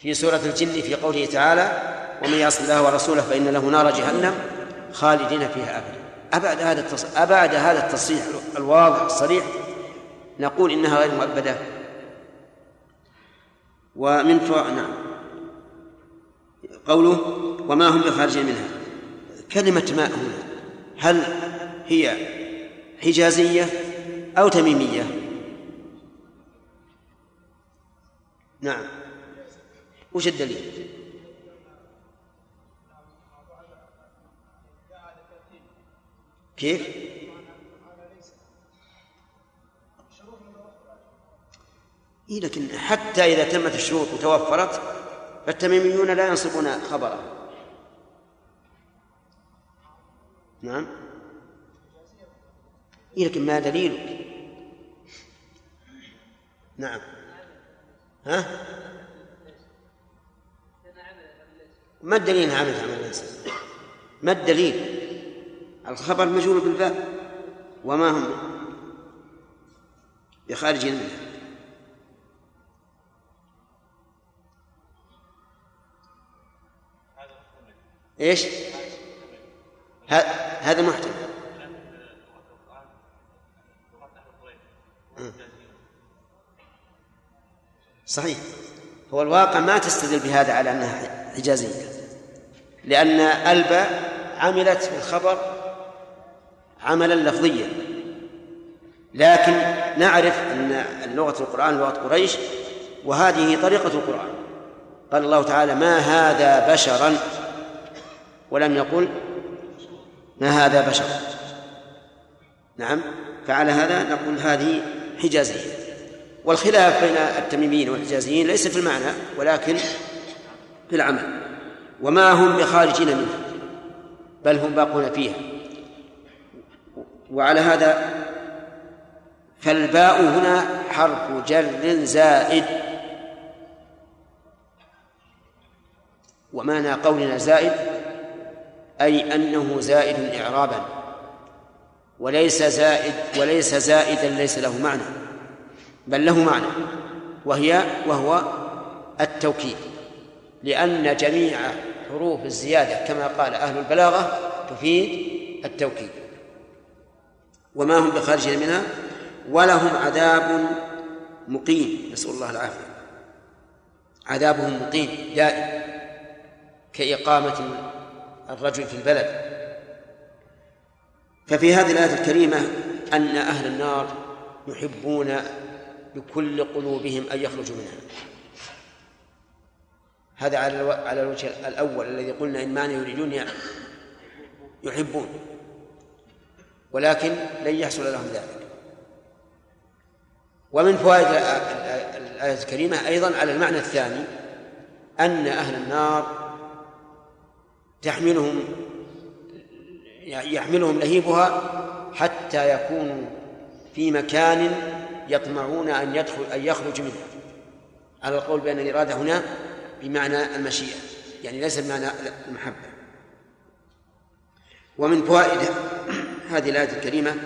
[SPEAKER 1] في سورة الجن في قوله تعالى ومن يعص الله ورسوله فإن له نار جهنم خالدين فيها أبدا أبعد هذا أبعد هذا التصريح الواضح الصريح نقول إنها غير مؤبدة ومن فوق نعم قوله وما هم بخارجين منها كلمة ما هنا هل هي حجازية أو تميمية نعم وش الدليل؟ كيف؟ إيه لكن حتى إذا تمت الشروط وتوفرت فالتميميون لا ينصبون خبره نعم إيه لكن ما دليلك نعم ها ما الدليل على عمل الإنسان ما الدليل الخبر مجهول بالباء وما هم بخارجين منها ايش؟ هذا محتمل آه. صحيح هو الواقع ما تستدل بهذا على انها إجازية لأن ألبى عملت في الخبر عملا لفظيا لكن نعرف أن لغة القرآن لغة قريش وهذه طريقة القرآن قال الله تعالى ما هذا بشرا ولم يقل ما هذا بشر نعم فعلى هذا نقول هذه حجازية والخلاف بين التميميين والحجازيين ليس في المعنى ولكن في العمل وما هم بخارجين منها بل هم باقون فيها وعلى هذا فالباء هنا حرف جر زائد ومعنى قولنا زائد أي أنه زائد إعرابا وليس زائد وليس زائدا ليس له معنى بل له معنى وهي وهو التوكيد لأن جميع حروف الزيادة كما قال أهل البلاغة تفيد التوكيد وما هم بخارجين منها ولهم عذاب مقيم نسأل الله العافية عذابهم مقيم دائم كإقامة الرجل في البلد ففي هذه الآية الكريمة أن أهل النار يحبون بكل قلوبهم أن يخرجوا منها هذا على على الوجه الأول الذي قلنا إن معنى يريدون يحبون ولكن لن يحصل لهم ذلك ومن فوائد الآية الكريمة أيضا على المعنى الثاني أن أهل النار تحملهم يحملهم لهيبها حتى يكونوا في مكان يطمعون أن يدخل أن يخرج منه على القول بأن الإرادة هنا بمعنى المشيئة يعني ليس بمعنى المحبة ومن فوائد هذه الآية الكريمة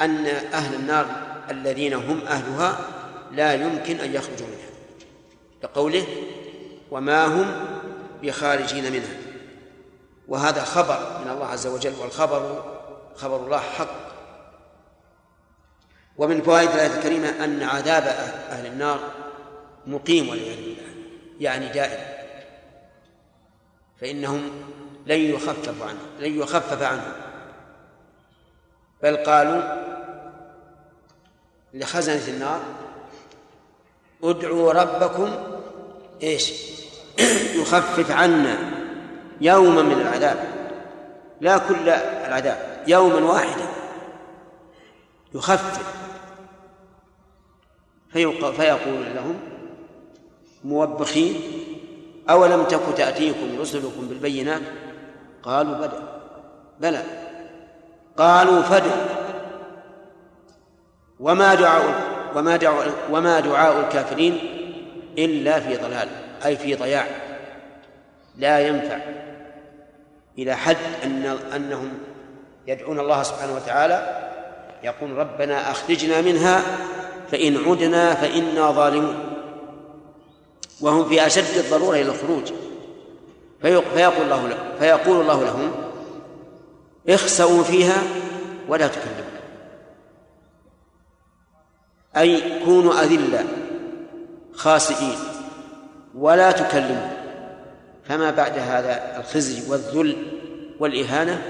[SPEAKER 1] أن أهل النار الذين هم أهلها لا يمكن أن يخرجوا منها لقوله وما هم بخارجين منها وهذا خبر من الله عز وجل والخبر خبر الله حق ومن فوائد الآية الكريمة أن عذاب أهل النار مقيم والعياذ بالله يعني دائما فإنهم لن يخفف عنه لن يخفف عنه بل قالوا لخزنة النار ادعوا ربكم ايش يخفف عنا يوما من العذاب لا كل العذاب يوما واحدا يخفف فيقول لهم موبخين أولم تك تأتيكم رسلكم بالبينات قالوا بلى بلى قالوا فدعوا وما دعاء وما دعاء وما دعاء الكافرين إلا في ضلال أي في ضياع لا ينفع إلى حد أن أنهم يدعون الله سبحانه وتعالى يقول ربنا أخرجنا منها فإن عدنا فإنا ظالمون وهم في أشد الضرورة إلى الخروج فيقول الله لهم فيقول الله لهم اخسؤوا فيها ولا تكلمون أي كونوا أذلة خاسئين ولا تكلموا فما بعد هذا الخزي والذل والإهانة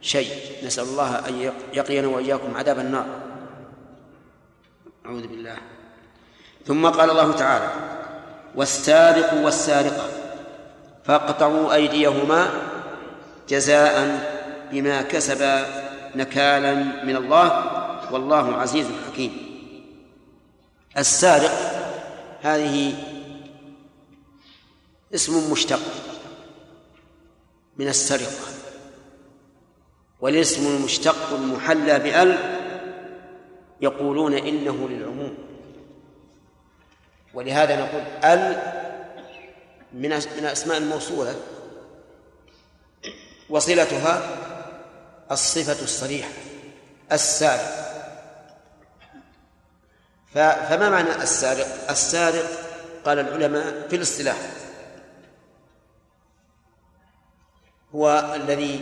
[SPEAKER 1] شيء نسأل الله أن يقينا وإياكم عذاب النار أعوذ بالله ثم قال الله تعالى والسارق والسارقة فاقطعوا أيديهما جزاء بما كسبا نكالا من الله والله عزيز حكيم السارق هذه اسم مشتق من السرقة والاسم المشتق المحلى بأل يقولون إنه للعموم ولهذا نقول ال من من الاسماء الموصوله وصلتها الصفه الصريحه السارق فما معنى السارق؟ السارق قال العلماء في الاصطلاح هو الذي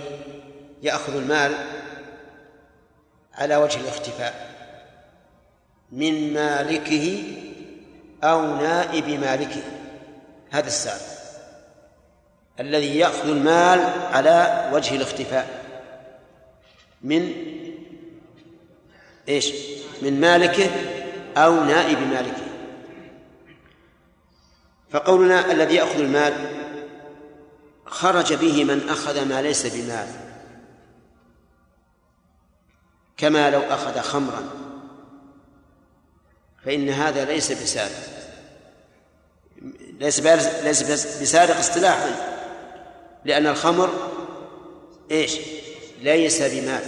[SPEAKER 1] ياخذ المال على وجه الاختفاء من مالكه أو نائب مالكه هذا السائل الذي يأخذ المال على وجه الاختفاء من ايش؟ من مالكه أو نائب مالكه فقولنا الذي يأخذ المال خرج به من أخذ ما ليس بمال كما لو أخذ خمرا فإن هذا ليس بسابق ليس ليس بسارق اصطلاحا طيب. لأن الخمر ايش؟ ليس بمال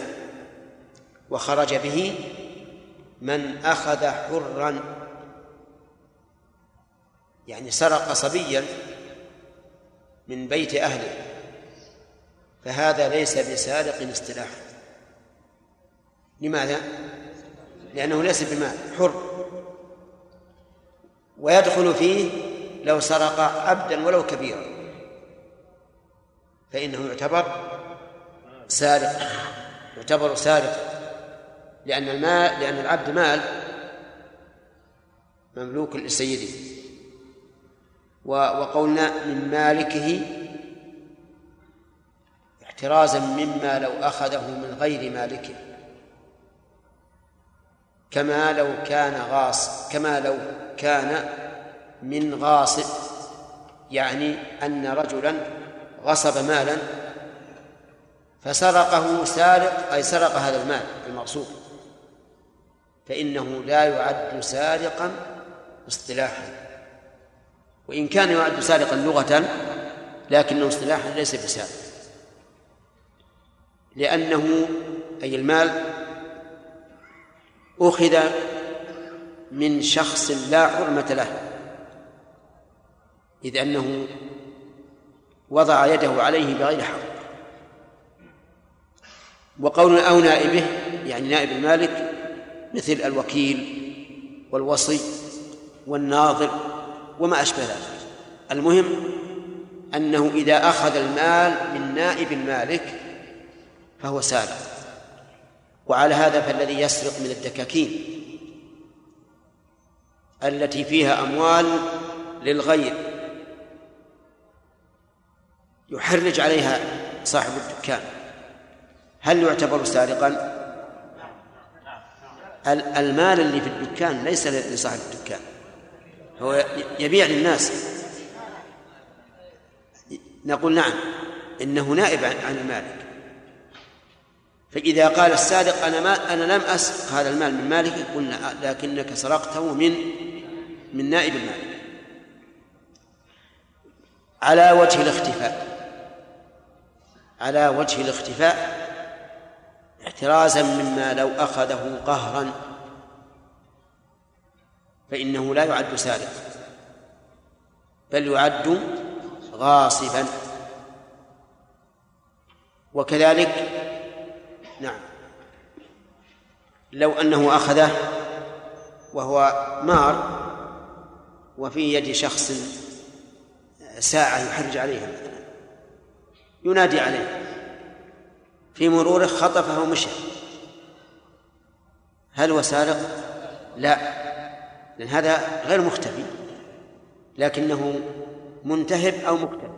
[SPEAKER 1] وخرج به من أخذ حرا يعني سرق صبيا من بيت أهله فهذا ليس بسارق اصطلاحا لماذا؟ لأنه ليس بمال حر ويدخل فيه لو سرق عبدا ولو كبيرا فإنه يعتبر سارق يعتبر سارق لأن المال لأن العبد مال مملوك لسيده وقولنا من مالكه احترازا مما لو أخذه من غير مالكه كما لو كان غاص كما لو كان من غاصب يعني أن رجلا غصب مالا فسرقه سارق أي سرق هذا المال المغصوب فإنه لا يعد سارقا اصطلاحا وإن كان يعد سارقا لغة لكنه اصطلاحا ليس بسارق لأنه أي المال أخذ من شخص لا حرمة له إذ أنه وضع يده عليه بغير حق وقول أو نائبه يعني نائب المالك مثل الوكيل والوصي والناظر وما أشبه ذلك المهم أنه إذا أخذ المال من نائب المالك فهو سارق وعلى هذا فالذي يسرق من الدكاكين التي فيها أموال للغير يحرج عليها صاحب الدكان هل يعتبر سارقا؟ المال اللي في الدكان ليس لصاحب الدكان هو يبيع للناس نقول نعم انه نائب عن المالك فإذا قال السارق أنا ما أنا لم أسرق هذا المال من مالك قلنا آه، لكنك سرقته من من نائب المالك على وجه الاختفاء على وجه الاختفاء احترازا مما لو أخذه قهرا فإنه لا يعد سارقا بل يعد غاصبا وكذلك نعم لو أنه أخذه وهو مار وفي يد شخص ساعة يحرج عليها ينادي عليه في مروره خطفه ومشى هل هو سارق؟ لا لأن هذا غير مختفي لكنه منتهب أو مكتب